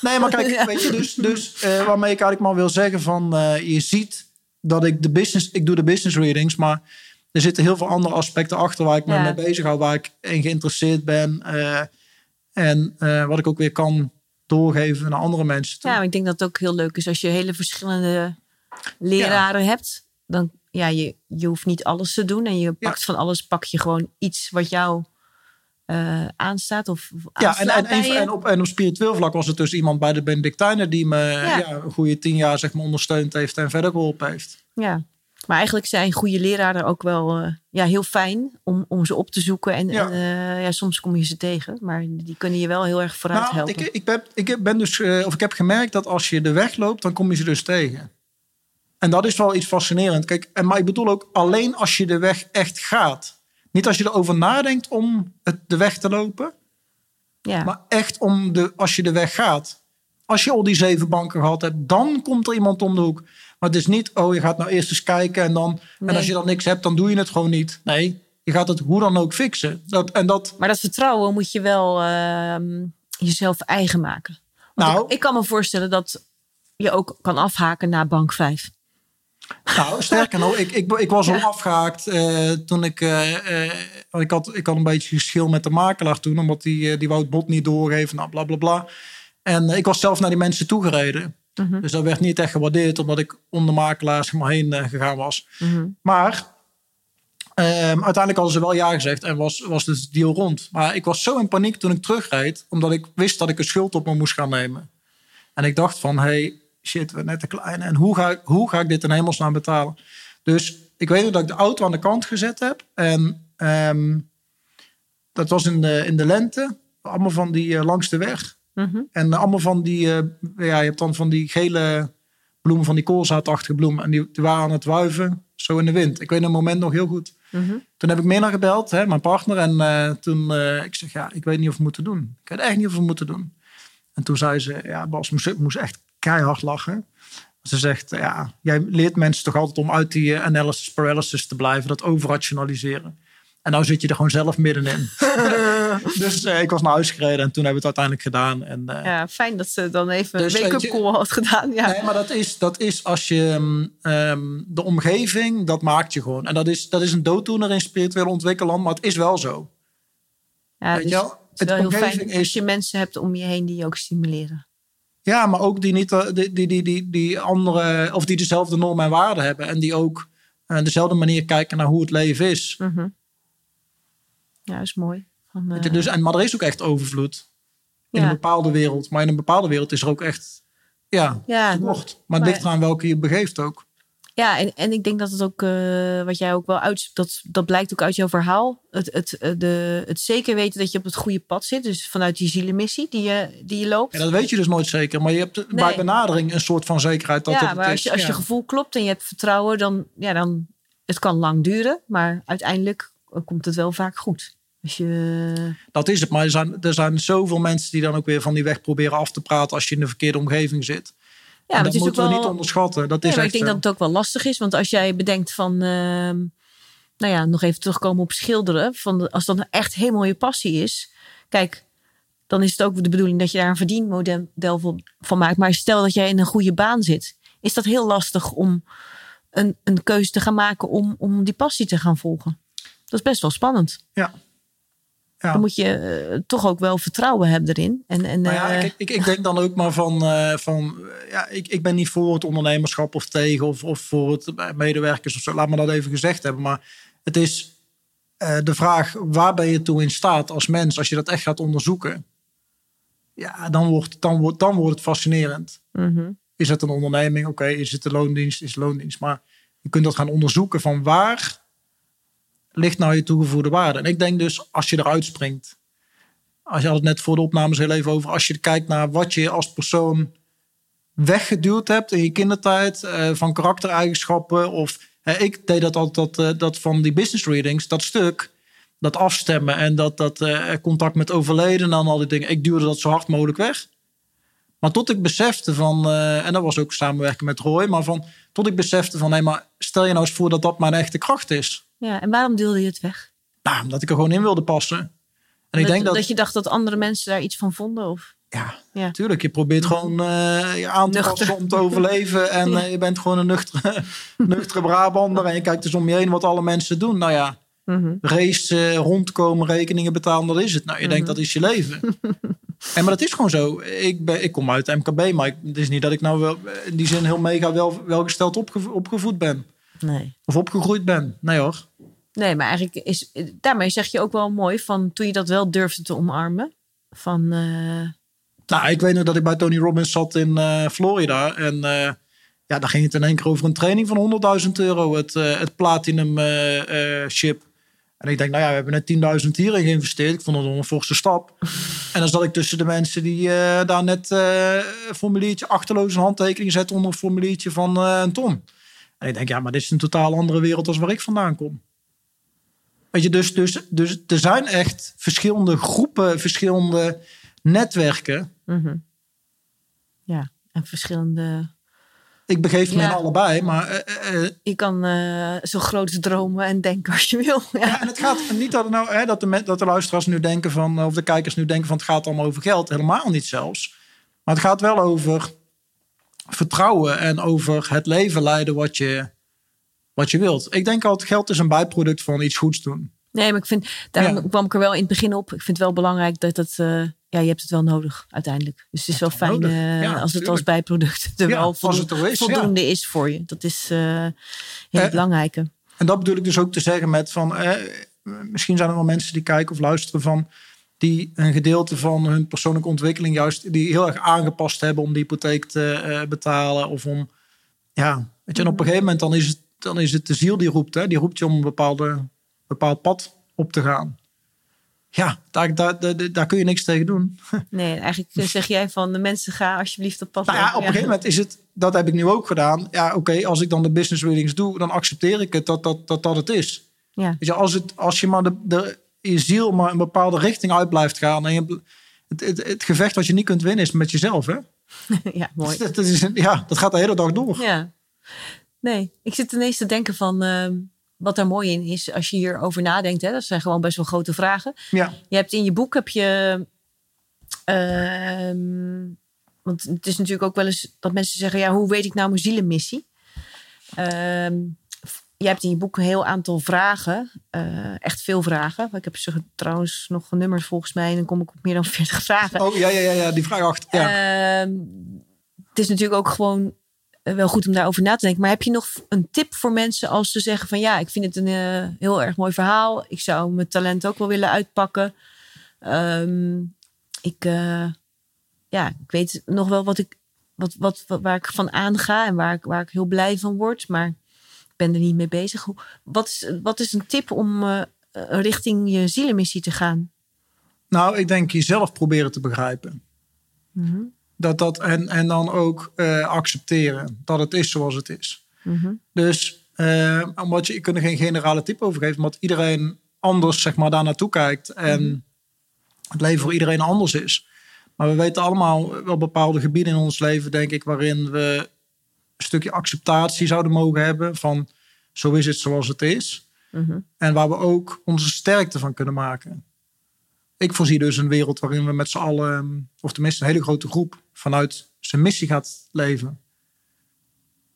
Nee, maar kijk, Ja. weet je, dus, dus eh, waarmee ik eigenlijk maar wil zeggen van... je ziet dat ik de business... Ik doe de business readings, maar er zitten heel veel andere aspecten achter... waar ik me mee bezig hou, waar ik in geïnteresseerd ben. en wat ik ook weer kan doorgeven naar andere mensen. toe. ja, maar ik denk dat het ook heel leuk is als je hele verschillende leraren hebt. Dan ja, je, je hoeft niet alles te doen en je pakt van alles, pak je gewoon iets wat jou eh, aanstaat of Ja, en, en, en, op, en op spiritueel vlak was het dus iemand bij de Benedictijnen... die me ja. een goede tien jaar zeg maar, ondersteund heeft en verder geholpen heeft. Ja, maar eigenlijk zijn goede leraren ook wel eh, ja, heel fijn om, om ze op te zoeken. En, Ja. en eh, ja, soms kom je ze tegen, maar die kunnen je wel heel erg vooruit Nou, helpen. ik, ik, ben, ik ben dus, of ik heb gemerkt dat als je de weg loopt, dan kom je ze dus tegen. En dat is wel iets fascinerend. Kijk, en, maar ik bedoel ook alleen als je de weg echt gaat. Niet als je erover nadenkt om het, de weg te lopen, ja. maar echt om de, als je de weg gaat. Als je al die zeven banken gehad hebt, dan komt er iemand om de hoek. Maar het is niet, oh, je gaat nou eerst eens kijken en dan. En Nee. als je dan niks hebt, dan doe je het gewoon niet. Nee, je gaat het hoe dan ook fixen. Dat, en dat, Maar dat vertrouwen moet je wel ehm, jezelf eigen maken. Want Nou. ik, ik kan me voorstellen dat je ook kan afhaken na bank 5. Nou, sterker nog, ik, ik, ik was al afgehaakt eh, toen ik... eh, eh, ik, had, ik had een beetje geschil met de makelaar toen. Omdat die, die wou het bod niet doorgeven. Nou, bla, bla, bla. En ik was zelf naar die mensen toegereden. Mhm. Dus dat werd niet echt gewaardeerd. Omdat ik om de makelaar zeg maar, heen gegaan was. Mhm. Maar ehm, uiteindelijk hadden ze wel ja gezegd. En was, was dus de deal rond. Maar ik was zo in paniek toen ik terugreed. Omdat ik wist dat ik een schuld op me moest gaan nemen. En ik dacht van, hey, shit, we net te klein. En hoe ga, ik, hoe ga ik dit in hemelsnaam betalen? Dus ik weet dat ik de auto aan de kant gezet heb. En ehm, dat was in de, in de lente. Allemaal van die eh, langs de weg. Mhm. En allemaal van die, eh, ja, je hebt dan van die gele bloemen, van die koolzaadachtige bloemen. En die, die waren aan het wuiven, zo in de wind. Ik weet een moment nog heel goed. Mhm. Toen heb ik Minna gebeld, hè, mijn partner. En eh, toen, eh, ik zeg, ja, ik weet niet of we moeten doen. Ik weet echt niet of we moeten doen. En toen zei ze, ja, Bas, moest, moest echt keihard lachen. Ze zegt, ja, jij leert mensen toch altijd om uit die eh, analysis paralysis te blijven, dat overrationaliseren. En nou zit je er gewoon zelf middenin. dus eh, ik was naar huis gereden en toen hebben we het uiteindelijk gedaan. En, eh, Ja, fijn dat ze dan even Dus een wake-up call had gedaan. Ja. Nee, maar dat is, dat is als je mm, ehm, de omgeving, dat maakt je gewoon. En dat is, dat is een dooddoener in spirituele ontwikkeland, maar het is wel zo. Ja, Weet dus je wel? het is Het wel heel fijn is- als je mensen hebt om je heen die je ook stimuleren. Ja, maar ook die niet eh, die, die, die, die, die andere, of die dezelfde normen en waarden hebben. En die ook eh, dezelfde manier kijken naar hoe het leven is. Mhm. Ja, is mooi. Van, eh, Dus, en, maar er is ook echt overvloed. In Ja. een bepaalde wereld. Maar in een bepaalde wereld is er ook echt. Ja, ja, tekort. Maar het maar- ligt eraan welke je begeeft ook. Ja, en, en ik denk dat het ook, eh, wat jij ook wel uit, dat, dat blijkt ook uit jouw verhaal. Het, het, eh, de, het zeker weten dat je op het goede pad zit. Dus vanuit die zielenmissie die je, die je loopt. Ja, dat weet je dus nooit zeker. Maar je hebt bij benadering een soort van zekerheid dat ja, het maar is. als je, als je Ja. gevoel klopt en je hebt vertrouwen, dan, ja, dan het kan lang duren. Maar uiteindelijk komt het wel vaak goed. Als je, Dat is het. Maar er zijn, er zijn zoveel mensen die dan ook weer van die weg proberen af te praten als je in de verkeerde omgeving zit. Ja, maar dat is ook moeten we wel, niet onderschatten. Dat is maar echt ik denk zo. dat het ook wel lastig is. Want als jij bedenkt van... ehm, nou ja, nog even terugkomen op schilderen. Van de- als dat echt helemaal je passie is. Kijk, dan is het ook de bedoeling dat je daar een verdienmodel van- van maakt. Maar stel dat jij in een goede baan zit. Is dat heel lastig om een, een keuze te gaan maken om, om die passie te gaan volgen. Dat is best wel spannend. Ja. Ja. Dan moet je eh, toch ook wel vertrouwen hebben erin. En, en, Nou ja, eh, ik, ik, ik denk dan ook maar van, eh, van ja, ik, ik ben niet voor het ondernemerschap of tegen of, of voor het medewerkers of zo. Laat me dat even gezegd hebben. Maar het is de vraag, waar ben je toe in staat als mens als je dat echt gaat onderzoeken? Ja, dan wordt, dan wordt, dan wordt het fascinerend. mhm. Is het een onderneming? Oké, is het de loondienst? Is het loondienst? Maar je kunt dat gaan onderzoeken van waar ligt nou je toegevoegde waarde? En ik denk dus als je eruit springt. Als je had het net voor de opnames heel even over. Als je kijkt naar wat je als persoon weggeduwd hebt in je kindertijd. eh, van karaktereigenschappen. Of ik deed dat altijd dat, eh, dat van die business readings. Dat stuk. Dat afstemmen en dat, dat eh, contact met overleden en al die dingen. Ik duwde dat zo hard mogelijk weg. Maar tot ik besefte van, en dat was ook samenwerken met Roy, maar van, tot ik besefte van, maar stel je nou eens voor dat dat mijn echte kracht is. Ja, en waarom deelde je het weg? Nou, omdat ik er gewoon in wilde passen. En ik dat, denk dat, dat je dacht dat andere mensen daar iets van vonden? Of? ja, Ja. natuurlijk, je probeert gewoon eh, je aan te passen om te overleven. En eh, je bent gewoon een nuchtere, nuchtere Brabander en je kijkt dus om je heen wat alle mensen doen. Nou ja, Mhm. race, eh, rondkomen, rekeningen betalen, dat is het. Nou, je denkt Mhm. dat is je leven. en maar dat is gewoon zo. Ik, ben, ik kom uit de MKB, maar ik, het is niet dat ik nou wel, in die zin heel mega wel, welgesteld opgevo- opgevoed ben. Nee. Of opgegroeid ben. Nee hoor. Nee, maar eigenlijk is daarmee zeg je ook wel mooi van toen je dat wel durfde te omarmen. Van eh, Nou, ik weet nog dat ik bij Tony Robbins zat in eh, Florida. En eh, ja, daar ging het in één keer over een training van 100.000 euro. Het, het Platinum chip. En ik denk, nou ja, we hebben net 10.000 hierin geïnvesteerd. Ik vond al een forse stap. en dan zat ik tussen de mensen die daar net een formuliertje achterloos een handtekening zetten onder een formuliertje van een ton. En ik denk, ja, maar dit is een totaal andere wereld als waar ik vandaan kom. Weet je, dus, dus, dus er zijn echt verschillende groepen, verschillende netwerken. mhm. ja, en verschillende. Ik begeef me Ja. in allebei, maar eh, Je kan eh, zo groot dromen en denken als je wil. Ja. ja, en het gaat niet dat, nou, hè, dat, de, dat de luisteraars nu denken van, of de kijkers nu denken van het gaat allemaal over geld. Helemaal niet zelfs. Maar het gaat wel over vertrouwen en over het leven leiden wat je, wat je wilt. Ik denk altijd geld is een bijproduct van iets goeds doen. Nee, maar ik vind, daarom Ja. kwam ik er wel in het begin op. Ik vind het wel belangrijk dat het, eh, ja, je hebt het wel nodig uiteindelijk. Dus het is wel het fijn eh, Ja, als het tuurlijk. als bijproduct er Ja, wel als voldoen- het er is, voldoende is voor je. Dat is eh heel belangrijke. En dat bedoel ik dus ook te zeggen met van, misschien zijn er wel mensen die kijken of luisteren van, die een gedeelte van hun persoonlijke ontwikkeling juist, die heel erg aangepast hebben om die hypotheek te betalen of om, ja, weet je, en op een gegeven moment dan is het, dan is het de ziel die roept, hè, die roept je om een bepaalde, bepaald pad op te gaan. Ja, daar, daar, daar, daar kun je niks tegen doen. Nee, eigenlijk eh, zeg jij van de mensen ga alsjeblieft op pad. Nou ja, op een gegeven moment is het, dat heb ik nu ook gedaan. Ja, oké, als ik dan de business readings doe, dan accepteer ik het dat dat, dat, dat het is. Ja. Weet je, als, het, als je maar de, de, je ziel maar een bepaalde richting uit blijft gaan. En je, het, het, het gevecht wat je niet kunt winnen is met jezelf. Hè? ja, mooi. Dat, is, een- ja, dat gaat de hele dag door. Ja. Nee, ik zit ineens te denken van... ehm, wat daar mooi in is, als je hierover nadenkt, hè, dat zijn gewoon best wel grote vragen. Ja. Je hebt in je boek heb je. ehm, want het is natuurlijk ook wel eens dat mensen zeggen: ja, hoe weet ik nou mijn zielenmissie? Ehm, je hebt in je boek een heel aantal vragen, eh, echt veel vragen. Ik heb ze trouwens nog genummerd volgens mij, en dan kom ik op meer dan 40 vragen. Oh ja, ja, ja, ja die vraag achter. Ja. Het is natuurlijk ook gewoon wel goed om daarover na te denken. Maar heb je nog een tip voor mensen als ze zeggen van ja, ik vind het een eh, heel erg mooi verhaal. Ik zou mijn talent ook wel willen uitpakken. Ehm, ik, eh, ja, ik weet nog wel wat ik, wat, wat, wat- waar ik van aanga en waar ik, waar ik heel blij van word. Maar ik ben er niet mee bezig. Wat is, wat is een tip om eh, eh, richting je zielenmissie te gaan? Nou, ik denk jezelf proberen te begrijpen. Mhm, Dat dat, en, en dan ook eh, accepteren dat het is zoals het is. mhm, Dus eh, omdat je, je kunt er geen generale tip over geven, omdat iedereen anders zeg maar, daar naartoe kijkt en het leven voor iedereen anders is. Maar we weten allemaal wel bepaalde gebieden in ons leven, denk ik, waarin we een stukje acceptatie zouden mogen hebben van zo is het zoals het is. mhm. En waar we ook onze sterkte van kunnen maken. Ik voorzie dus een wereld waarin we met z'n allen, of tenminste een hele grote groep, vanuit zijn missie gaat leven.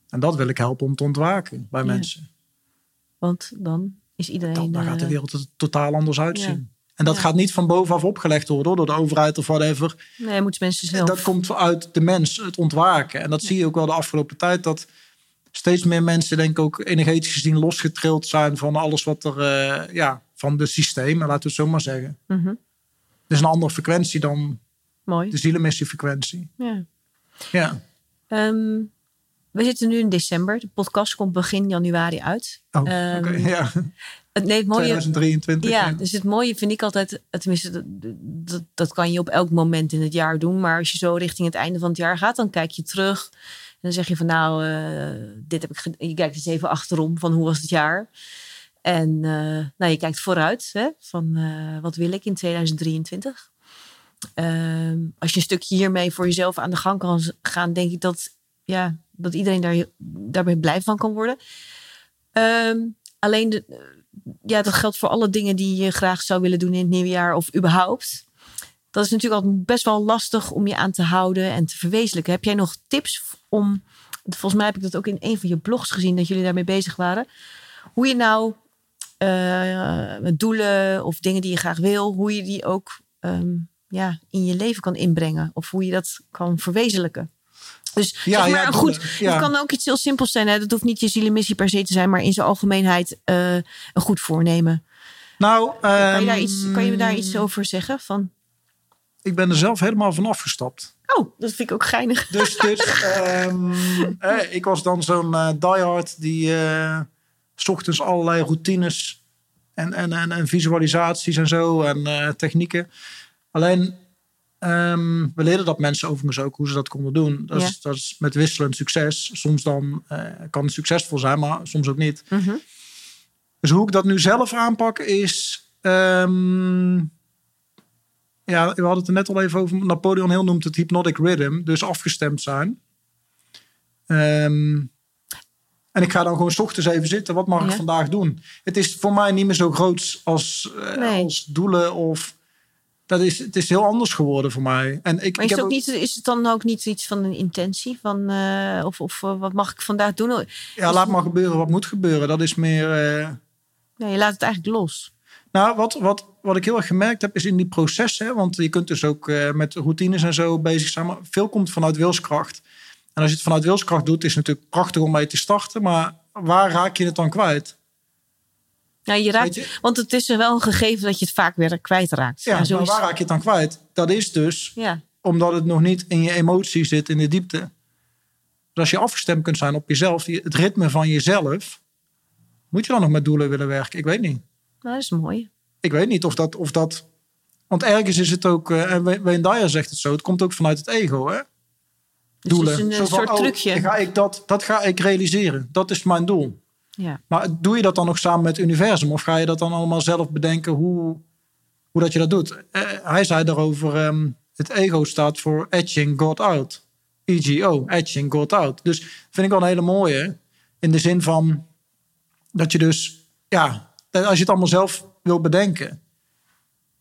En dat wil ik helpen om te ontwaken bij Ja. mensen. Want dan is iedereen. Dan, dan gaat de eh, wereld er totaal anders uitzien. ja. En dat Ja. gaat niet van bovenaf opgelegd worden door de overheid of whatever. Nee, moeten mensen zelf. Dat komt uit de mens, het ontwaken. En dat zie je ook wel de afgelopen tijd. Dat steeds meer mensen, denk ik ook energetisch gezien, losgetrild zijn van alles wat er, eh, ja, van de systeem, laten we het zo maar zeggen. Mhm, Dus een andere frequentie dan Mooi. de zielenmissiefrequentie. Ja. Ja. Ehm, we zitten nu in december. De podcast komt begin januari uit. Oh, oké. Ja, Het, nee, het mooie. 2023. Ja, ja. dus het mooie vind ik altijd, tenminste, dat, dat, dat kan je op elk moment in het jaar doen. Maar als je zo richting het einde van het jaar gaat, dan kijk je terug. En dan zeg je van nou, eh, dit heb ik Je kijkt eens even achterom van hoe was het jaar. En eh, nou, je kijkt vooruit hè, van eh, wat wil ik in 2023. Ehm, als je een stukje hiermee voor jezelf aan de gang kan gaan, denk ik dat, ja, dat iedereen daar, daarbij blij van kan worden. Ehm, alleen de, ja, dat geldt voor alle dingen die je graag zou willen doen in het nieuwe jaar of überhaupt. Dat is natuurlijk altijd best wel lastig om je aan te houden en te verwezenlijken. Heb jij nog tips om, volgens mij heb ik dat ook in een van je blogs gezien, dat jullie daarmee bezig waren. Hoe je nou eh, doelen of dingen die je graag wil, hoe je die ook ehm, ja, in je leven kan inbrengen. Of hoe je dat kan verwezenlijken. Dus Ja, zeg maar ja, goed, ja. het kan ook iets heel simpels zijn. Hè? Dat hoeft niet je zielenmissie per se te zijn, maar in zijn algemeenheid eh, een goed voornemen. Nou, Kan je, daar ehm, iets, kan je me daar iets over zeggen? Van, ik ben er zelf helemaal van afgestapt. oh, dat vind ik ook geinig. Dus, dus ehm, eh, ik was dan zo'n eh, diehard die 's ochtends allerlei routines en, en, en, en visualisaties en zo en technieken. Alleen, ehm, we leerden dat mensen overigens ook hoe ze dat konden doen. Dat, Ja. is, dat is met wisselend succes. Soms dan eh, kan het succesvol zijn, maar soms ook niet. Mhm. Dus hoe ik dat nu zelf aanpak is. ehm, ja, we hadden het er net al even over. Napoleon Hill noemt het hypnotic rhythm. Dus afgestemd zijn. Ehm, en ik ga dan gewoon 's ochtends even zitten. Wat mag Ja. ik vandaag doen? Het is voor mij niet meer zo groot als, eh, Nee. als doelen of... Dat is, het is heel anders geworden voor mij. En ik, Maar ik is het, ook niet, is het dan ook niet iets van een intentie? Van, eh, of of eh, wat mag ik vandaag doen? ja, laat maar gebeuren wat moet gebeuren. Dat is meer... eh, Ja, je laat het eigenlijk los. Nou, wat, wat, wat ik heel erg gemerkt heb, is in die processen. Want je kunt dus ook met routines en zo bezig zijn. Maar veel komt vanuit wilskracht. En als je het vanuit wilskracht doet, is het natuurlijk prachtig om mee te starten. Maar waar raak je het dan kwijt? Ja, je raakt, je? want het is wel een gegeven dat je het vaak weer kwijtraakt. Ja, zo maar waar raak je het dan kwijt? Dat is dus ja. omdat het nog niet in je emotie zit, in de diepte. Dus als je afgestemd kunt zijn op jezelf, je- het ritme van jezelf, moet je dan nog met doelen willen werken? Ik weet niet. Nou, dat is mooi. ik weet niet of dat. Of dat want ergens is het ook. eh, en Wayne Dyer zegt het zo. Het komt ook vanuit het ego. Hè? Dus Doelen. het is een, Zo van, soort oh, trucje. Ga ik dat, dat ga ik realiseren. Dat is mijn doel. Ja. Maar doe je dat dan nog samen met het universum? Of ga je dat dan allemaal zelf bedenken hoe, hoe dat je dat doet? Eh, hij zei daarover. ehm, het ego staat voor etching God out. EGO, etching God out. Dus vind ik wel een hele mooie. In de zin van dat je dus ja, als je het allemaal zelf wil bedenken.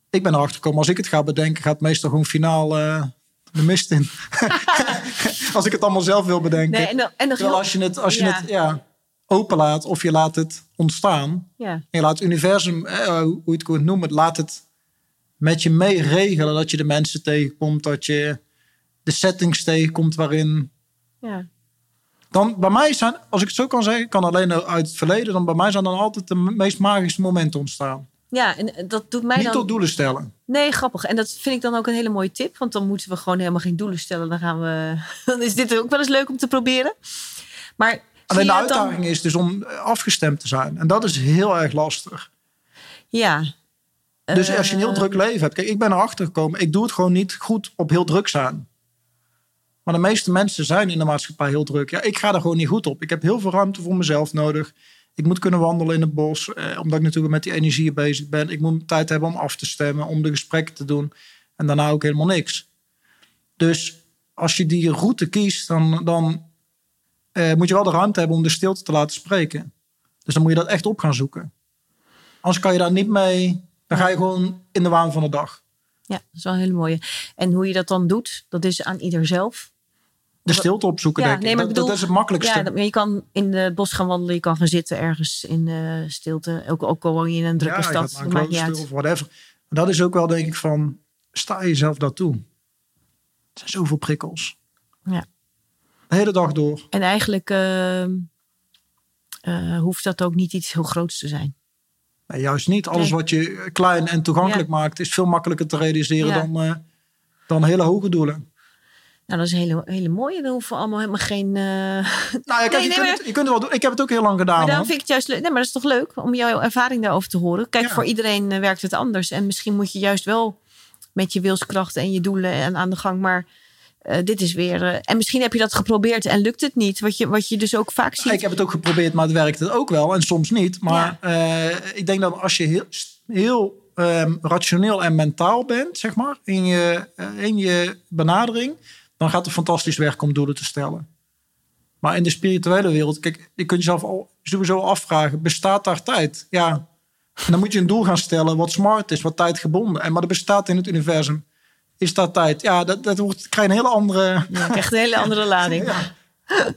Ik ben erachter gekomen, als ik het ga bedenken, gaat het meestal gewoon finaal eh, de mist in. als ik het allemaal zelf wil bedenken. Nee, en dan, en dan Terwijl als je het, als je Ja. het ja, openlaat of je laat het ontstaan. ja. En je laat het universum, eh, hoe je het kunt noemen, laat het met je mee regelen. Dat je de mensen tegenkomt, dat je de settings tegenkomt waarin Ja. dan bij mij zijn, als ik het zo kan zeggen, kan alleen uit het verleden, dan bij mij zijn dan altijd de meest magische momenten ontstaan. ja, en dat doet mij Niet dan... tot doelen stellen. Nee, grappig. En dat vind ik dan ook een hele mooie tip. Want dan moeten we gewoon helemaal geen doelen stellen. Dan, gaan we... dan is dit ook wel eens leuk om te proberen. Maar Alleen de dan- uitdaging is dus om afgestemd te zijn. En dat is heel erg lastig. Ja. Dus als je een heel Eh, druk leven hebt. Kijk, ik ben erachter gekomen. Ik doe het gewoon niet goed op heel druk zijn. Maar de meeste mensen zijn in de maatschappij heel druk. Ja, ik ga er gewoon niet goed op. Ik heb heel veel ruimte voor mezelf nodig. Ik moet kunnen wandelen in het bos. Eh, omdat ik natuurlijk met die energie bezig ben. Ik moet tijd hebben om af te stemmen. Om de gesprekken te doen. En daarna ook helemaal niks. Dus als je die route kiest, dan, dan eh, moet je wel de ruimte hebben om de stilte te laten spreken. Dus dan moet je dat echt op gaan zoeken. Anders kan je daar niet mee. Dan ga je gewoon in de waan van de dag. Ja, dat is wel een hele mooie. En hoe je dat dan doet, dat is aan ieder zelf. De stilte opzoeken, Ja, denk ik. nee, dat, bedoel- dat is het makkelijkste. Ja, je kan in het bos gaan wandelen. Je kan gaan zitten ergens in eh, stilte. Ook, ook al woon je in een drukke Ja, stad. een maakt niet klooster uit. of whatever. Maar dat is ook wel, denk ik, van... Sta jezelf dat toe. Er zijn zoveel prikkels. Ja. De hele dag door. En eigenlijk ehm, eh, hoeft dat ook niet iets heel groots te zijn. Nee, juist niet. Alles Nee. wat je klein en toegankelijk maakt... is veel makkelijker te realiseren Ja. dan, eh, dan hele hoge doelen. Nou, dat is een hele, hele mooie. Dan hoeven we allemaal helemaal geen... eh, Nou ja, kijk, Nee, je, nee, kunt maar- je kunt het wel doen. Ik heb het ook heel lang gedaan. Maar hoor. vind ik het juist leuk. Nee, maar dat is toch leuk om jouw ervaring daarover te horen. Kijk, Ja. voor iedereen werkt het anders. En misschien moet je juist wel met je wilskrachten en je doelen en aan de gang. Maar eh, dit is weer. eh, en misschien heb je dat geprobeerd en lukt het niet. Wat je, wat je dus ook vaak ziet. Ik heb het ook geprobeerd, maar het werkt het ook wel. En soms niet. Maar eh, ik denk dat als je heel, heel ehm, rationeel en mentaal bent, zeg maar, in je, in je benadering, dan gaat het fantastisch werk om doelen te stellen. Maar in de spirituele wereld, kijk, je kunt jezelf al sowieso afvragen, bestaat daar tijd? Ja. En dan moet je een doel gaan stellen wat smart is, wat tijdgebonden. En maar er bestaat in het universum. Is dat tijd? Ja, dat, dat wordt, krijg je een hele andere... Ja, krijgt een hele andere lading.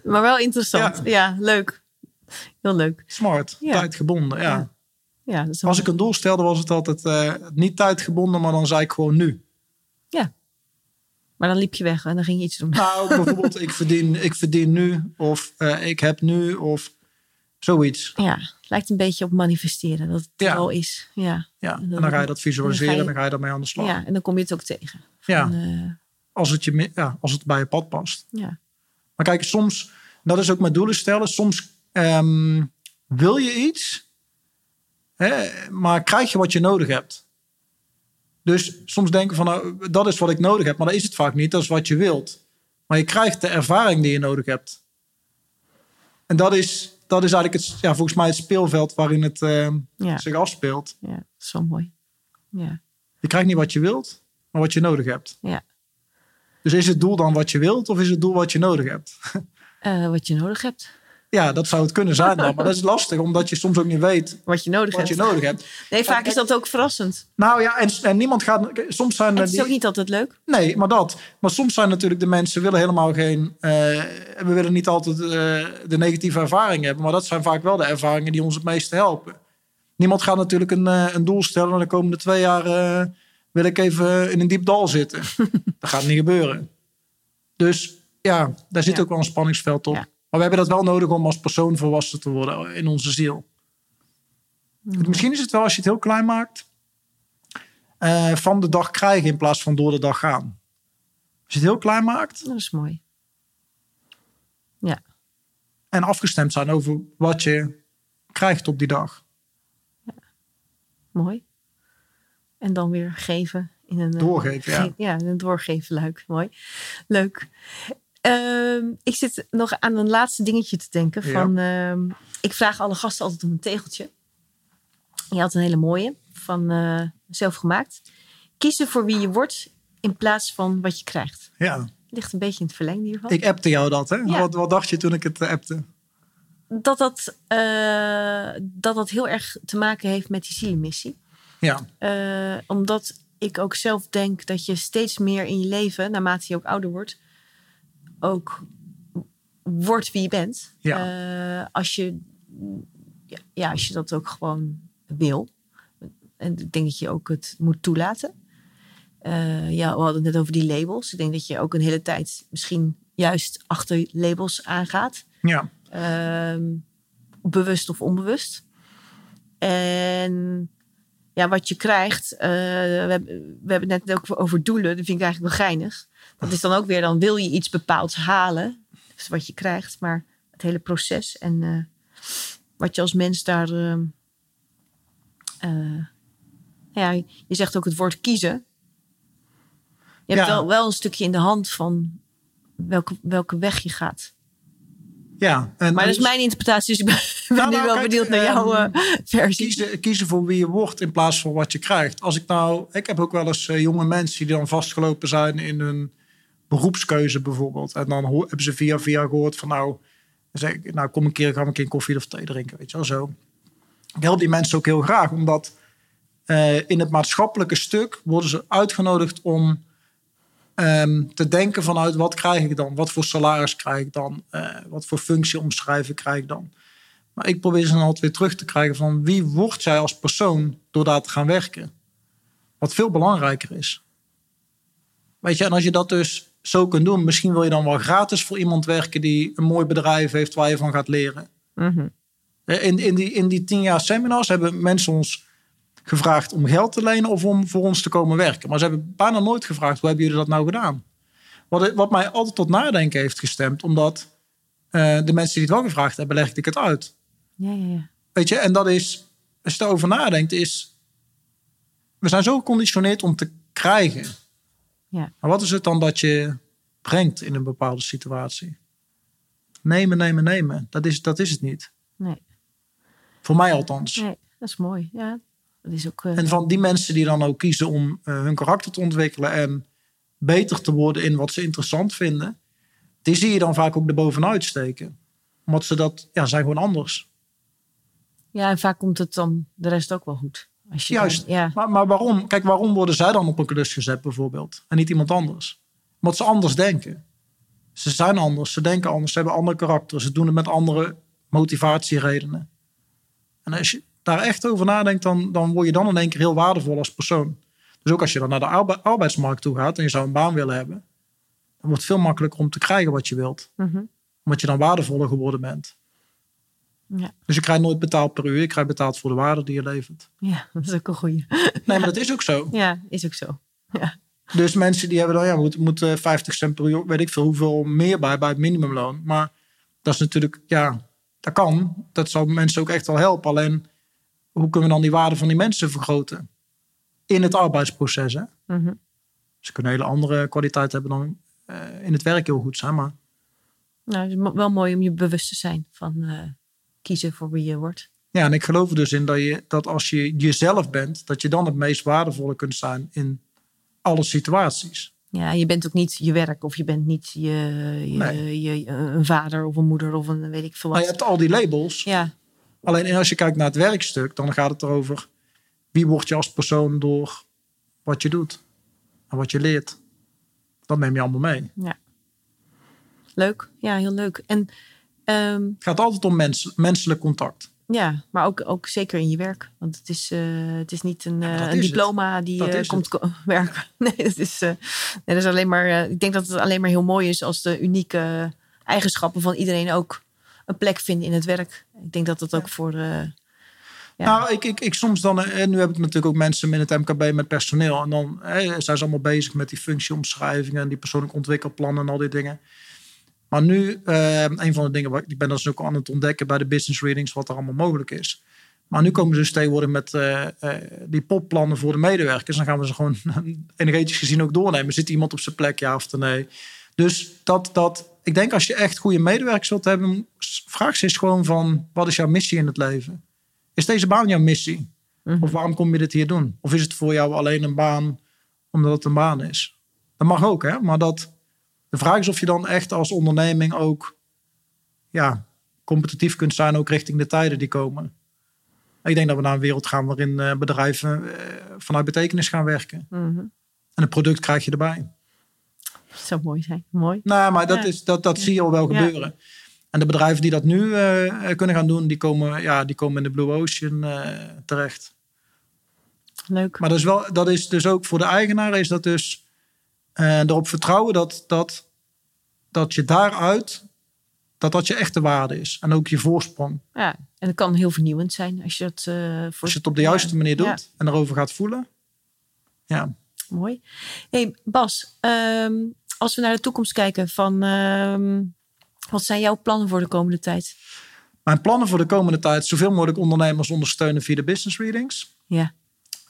Maar wel interessant. Ja. leuk. Heel leuk. Smart, tijdgebonden, ja. Ja. Ja, dat is Als ik een doel stelde, was het altijd eh, niet tijdgebonden, maar dan zei ik gewoon nu. ja. Maar dan liep je weg en dan ging je iets doen. Nou, bijvoorbeeld, ik verdien, ik verdien nu, of eh, ik heb nu, of zoiets. Ja, lijkt een beetje op manifesteren. Dat het Ja. er al is. Ja. Ja, en dan ga je dat visualiseren dan ga en je- dan ga je daarmee aan de slag. ja, en dan kom je het ook tegen. Ja. Eh, Als, het je, ja, als het bij je pad past. ja. Maar kijk, soms, dat is ook met doelen stellen, soms ehm, wil je iets, hè, maar krijg je wat je nodig hebt. Dus soms denken van, nou, dat is wat ik nodig heb, maar dat is het vaak niet, dat is wat je wilt. Maar je krijgt de ervaring die je nodig hebt. En dat is, dat is eigenlijk het, ja, volgens mij het speelveld waarin het ehm, Ja. zich afspeelt. ja, dat is wel mooi. Ja, Je krijgt niet wat je wilt, maar wat je nodig hebt. ja. Dus is het doel dan wat je wilt of is het doel wat je nodig hebt? Eh, wat je nodig hebt. Ja, dat zou het kunnen zijn dan. Maar dat is lastig, omdat je soms ook niet weet Wat je nodig wat je hebt. nodig hebt. Nee, vaak is dat ook verrassend. Nou ja, en, en niemand gaat... Soms zijn het is die- ook niet altijd leuk. Nee, maar dat. Maar soms zijn natuurlijk de mensen willen helemaal geen... eh, we willen niet altijd eh, de negatieve ervaring hebben. Maar dat zijn vaak wel de ervaringen die ons het meeste helpen. Niemand gaat natuurlijk een, eh, een doel stellen... en de komende twee jaar wil ik even in een diep dal zitten. dat gaat niet gebeuren. Dus ja, daar zit Ja. ook wel een spanningsveld op. Ja. Maar we hebben dat wel nodig om als persoon volwassen te worden in onze ziel. Misschien is het wel als je het heel klein maakt... eh, van de dag krijgen in plaats van door de dag gaan. Als je het heel klein maakt Dat is mooi. Ja, en afgestemd zijn over wat je krijgt op die dag. mooi. En dan weer geven. In een, eh, Doorgeven, ja. Ja, in een doorgeven luik. Mooi. Leuk. Ehm, ik zit nog aan een laatste dingetje te denken. Ja. Van, ehm, ik vraag alle gasten altijd om een tegeltje. Je had een hele mooie. Van eh, zelf gemaakt. Kiezen voor wie je wordt in plaats van wat je krijgt. Ja, Ligt een beetje in het verlengde hiervan. ik appte jou dat, hè? Ja. Wat, wat dacht je toen ik het eh, appte? dat dat, eh, dat dat heel erg te maken heeft met die zielmissie. Ja, omdat ik ook zelf denk dat je steeds meer in je leven, naarmate je ook ouder wordt, ook wordt wie je bent. Eh, als, je, ja, ja, als je dat ook gewoon wil. En ik denk dat je ook het moet toelaten. Eh, ja, we hadden het net over die labels. Ik denk dat je ook een hele tijd misschien juist achter labels aangaat. ja, Ehm, bewust of onbewust. En ja, wat je krijgt, eh, we, hebben, we hebben het net ook over doelen, dat vind ik eigenlijk wel geinig. Dat is dan ook weer, dan wil je iets bepaalds halen, dus wat je krijgt, maar het hele proces en eh, wat je als mens daar. ehm, eh, ja, je zegt ook het woord kiezen. Je hebt Ja. wel, wel een stukje in de hand van welke, welke weg je gaat. Ja. En Maar dat is mijn interpretatie, dus ik ben, Nou, nu nou, wel kijk, benieuwd naar jouw ehm, eh, versie. kiezen, kiezen voor wie je wordt in plaats van wat je krijgt. Als ik nou, ik heb ook wel eens eh, jonge mensen die dan vastgelopen zijn in hun beroepskeuze bijvoorbeeld. En dan hebben ze via via gehoord van nou, zeg ik, nou kom een keer, gaan we een keer koffie of thee drinken, weet je wel zo. Ik help die mensen ook heel graag, omdat eh, in het maatschappelijke stuk worden ze uitgenodigd om ehm, te denken vanuit wat krijg ik dan? Wat voor salaris krijg ik dan? Eh, wat voor functieomschrijving krijg ik dan? Maar ik probeer ze dan altijd weer terug te krijgen van wie word jij als persoon door daar te gaan werken? Wat veel belangrijker is. Weet je, en als je dat dus zo kunt doen, misschien wil je dan wel gratis voor iemand werken die een mooi bedrijf heeft waar je van gaat leren. Mhm. Eh, In, in, die, in die tien jaar seminars hebben mensen ons gevraagd om geld te lenen of om voor ons te komen werken. Maar ze hebben bijna nooit gevraagd, hoe hebben jullie dat nou gedaan? Wat, wat mij altijd tot nadenken heeft gestemd, omdat eh, de mensen die het wel gevraagd hebben, legde ik het uit. Ja, ja, ja. Weet je, en dat is, als je erover nadenkt, is. We zijn zo geconditioneerd om te krijgen. Ja. Maar wat is het dan dat je brengt in een bepaalde situatie? Nemen, nemen, nemen. Dat is, dat is het niet. Nee, Voor mij althans. nee, dat is mooi. Ja, dat is ook. eh, En van die mensen die dan ook kiezen om eh, hun karakter te ontwikkelen en beter te worden in wat ze interessant vinden, die zie je dan vaak ook erbovenuit steken. Omdat ze dat, ja, zijn gewoon anders. ja, en vaak komt het dan de rest ook wel goed. Als je Juist. ja, Maar, maar waarom? Kijk, waarom worden zij dan op een klus gezet bijvoorbeeld? En niet iemand anders? Omdat ze anders denken. Ze zijn anders, ze denken anders, ze hebben andere karakters. Ze doen het met andere motivatieredenen. En als je daar echt over nadenkt, dan, dan word je dan in één keer heel waardevol als persoon. Dus ook als je dan naar de arbe- arbeidsmarkt toe gaat en je zou een baan willen hebben, dan wordt het veel makkelijker om te krijgen wat je wilt. Mhm. Omdat je dan waardevoller geworden bent. Ja. Dus je krijgt nooit betaald per uur, je krijgt betaald voor de waarde die je levert. ja, dat is ook een goeie. Nee, maar dat is ook zo. Ja, is ook zo. Ja, Dus mensen die hebben dan, ja, moet, moet eh, 50 cent per uur, weet ik veel, hoeveel meer bij, bij het minimumloon. Maar dat is natuurlijk, ja, dat kan. Dat zou mensen ook echt wel helpen. Alleen, hoe kunnen we dan die waarde van die mensen vergroten? In het arbeidsproces, hè? Mhm. Ze kunnen een hele andere kwaliteit hebben dan eh, in het werk heel goed zijn. Maar nou, het is wel mooi om je bewust te zijn van eh, kiezen voor wie je wordt. ja, en ik geloof er dus in dat, je, dat als je jezelf bent, dat je dan het meest waardevolle kunt zijn in alle situaties. Ja, je bent ook niet je werk of je bent niet je, je, Nee. je, een vader of een moeder of een weet ik veel Maar wat. je hebt al die labels. Ja, Alleen als je kijkt naar het werkstuk, dan gaat het erover wie word je als persoon door wat je doet en wat je leert. Dat neem je allemaal mee. leuk. Ja, heel leuk. En ehm, Het gaat altijd om mens, menselijk contact. ja, maar ook, ook zeker in je werk. Want het is, eh, het is niet een, Ja, eh, een diploma die eh, komt ko- werken. Nee, dat is, nee, dat is alleen maar. ik denk dat het alleen maar heel mooi is als de unieke eigenschappen van iedereen ook een plek vinden in het werk. Ik denk dat dat ook voor. eh, Ja. Nou, ik, ik, ik soms dan, eh, en nu heb ik natuurlijk ook mensen in het MKB met personeel. En dan eh, zijn ze allemaal bezig met die functieomschrijvingen en die persoonlijk ontwikkelplannen en al die dingen. Maar nu, eh, een van de dingen, waar ik ben dat dus ook aan het ontdekken bij de business readings, wat er allemaal mogelijk is. Maar nu komen ze dus tegenwoordig met eh, eh, die popplannen voor de medewerkers. Dan gaan we ze gewoon energetisch gezien ook doornemen. Zit iemand op zijn plek, ja of nee? Dus dat, dat, ik denk als je echt goede medewerkers wilt hebben, vraag ze eens gewoon van, wat is jouw missie in het leven? Is deze baan jouw missie? Mhm. Of waarom kom je dit hier doen? Of is het voor jou alleen een baan omdat het een baan is? Dat mag ook, hè? Maar dat, de vraag is of je dan echt als onderneming ook ja, competitief kunt zijn ook richting de tijden die komen. Ik denk dat we naar een wereld gaan waarin eh, bedrijven eh, vanuit betekenis gaan werken. Mhm. En een product krijg je erbij. Zou mooi zijn. Mooi. Nou, maar dat, Ja. is, dat, dat zie je al wel gebeuren. En de bedrijven die dat nu eh, kunnen gaan doen, die komen, ja, die komen in de Blue Ocean eh, terecht. Leuk. Maar dat is, wel, dat is dus ook voor de eigenaar is dat dus eh, erop vertrouwen dat, dat, dat je daaruit, dat dat je echte waarde is. En ook je voorsprong. Ja, en het kan heel vernieuwend zijn als je het eh voor... Als je het op de juiste Ja. manier doet Ja. en erover gaat voelen. Ja, Mooi. hey, Bas, ehm, als we naar de toekomst kijken van... ehm, wat zijn jouw plannen voor de komende tijd? mijn plannen voor de komende tijd, zoveel mogelijk ondernemers ondersteunen via de business readings. Ja,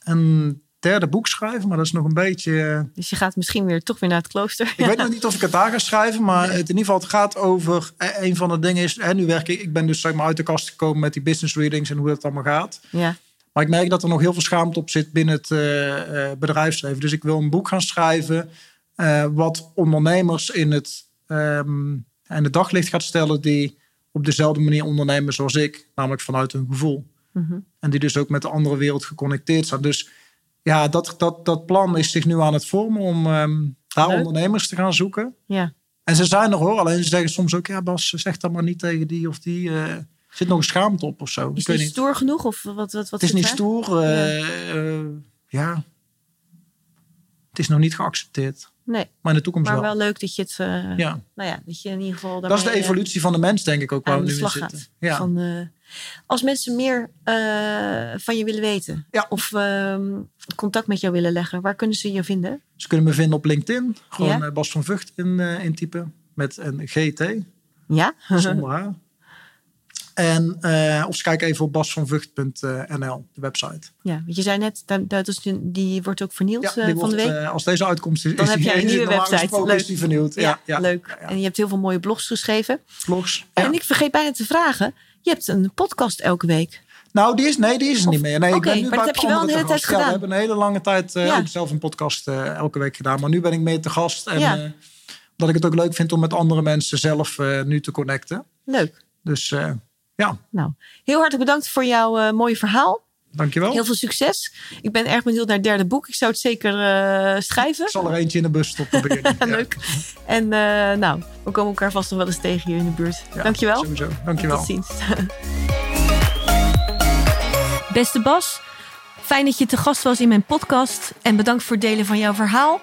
Een derde boek schrijven, maar dat is nog een beetje... eh, dus je gaat misschien weer toch weer naar het klooster. Ik weet nog niet of ik het daar ga schrijven, maar het, in ieder geval het gaat over... eh, Een van de dingen is, hè, nu werk ik... Ik ben dus zeg maar uit de kast gekomen met die business readings en hoe dat allemaal gaat. Ja, Maar ik merk dat er nog heel veel schaamte op zit binnen het eh, bedrijfsleven. Dus ik wil een boek gaan schrijven... eh, wat ondernemers in het, ehm, in het daglicht gaat stellen... die op dezelfde manier ondernemen zoals ik. Namelijk vanuit hun gevoel. Mhm. En die dus ook met de andere wereld geconnecteerd zijn. Dus ja, dat, dat, dat plan is zich nu aan het vormen... om ehm, daar Leuk. ondernemers te gaan zoeken... ja. En ze zijn er hoor, alleen ze zeggen soms ook... ja Bas, zeg dat maar niet tegen die of die. er zit nog een schaamte op of zo. Is het niet stoer genoeg? Of wat, wat, wat Het is niet stoer. eh, ja. Het is nog niet geaccepteerd. Nee, Maar in de toekomst maar wel. wel leuk dat je het... eh, Ja. Nou ja, dat je in ieder geval... Dat is de eh, evolutie van de mens, denk ik ook, waar we nu in zitten. gaat. Ja. Van, eh, als mensen meer van je willen weten Ja. of ehm, contact met jou willen leggen, waar kunnen ze je vinden? Ze kunnen me vinden op LinkedIn. Gewoon Ja? Bas van Vught in, intypen. Met een GT, Ja? zonder haar. En, eh, of ze kijken even op basvanvught.nl, de website. ja, want je zei net, dat, is, die- wordt ook vernield Ja, eh, van de week. eh, als deze uitkomst is, Dan is heb jij een nieuwe website. Leuk. Is die vernieuwd. Ja, ja, leuk. Ja. En je hebt heel veel mooie blogs geschreven. Vlogs. En ik vergeet bijna te vragen, je hebt een podcast elke week. Nou, die is, nee, die is er niet meer. Nee, ik ben nu maar bij dat heb je wel een hele tijd gedaan. we hebben een hele lange tijd eh, ook zelf een podcast eh, elke week gedaan. Maar nu ben ik mee te gast. En eh, omdat ik het ook leuk vind om met andere mensen zelf eh, nu te connecten. Leuk. Dus eh, ja, Nou, heel hartelijk bedankt voor jouw eh, mooie verhaal. dankjewel. Heel veel succes. Ik ben erg benieuwd naar het derde boek. Ik zou het zeker eh, schrijven. Ik zal er eentje in de bus stoppen. Leuk. En eh, nou, we komen elkaar vast nog wel eens tegen hier in de buurt. Ja, Dankjewel. Sowieso. Dankjewel. Tot ziens. Beste Bas, fijn dat je te gast was in mijn podcast en bedankt voor het delen van jouw verhaal.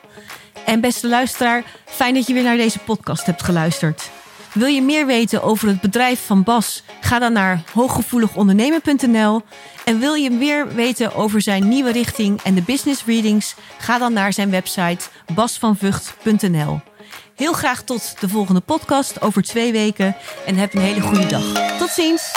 En beste luisteraar, fijn dat je weer naar deze podcast hebt geluisterd. Wil je meer weten over het bedrijf van Bas? Ga dan naar hooggevoeligondernemen.nl. En wil je meer weten over zijn nieuwe richting en de business readings? Ga dan naar zijn website basvanvucht.nl. Heel graag tot de volgende podcast over twee weken en heb een hele goede dag. Tot ziens!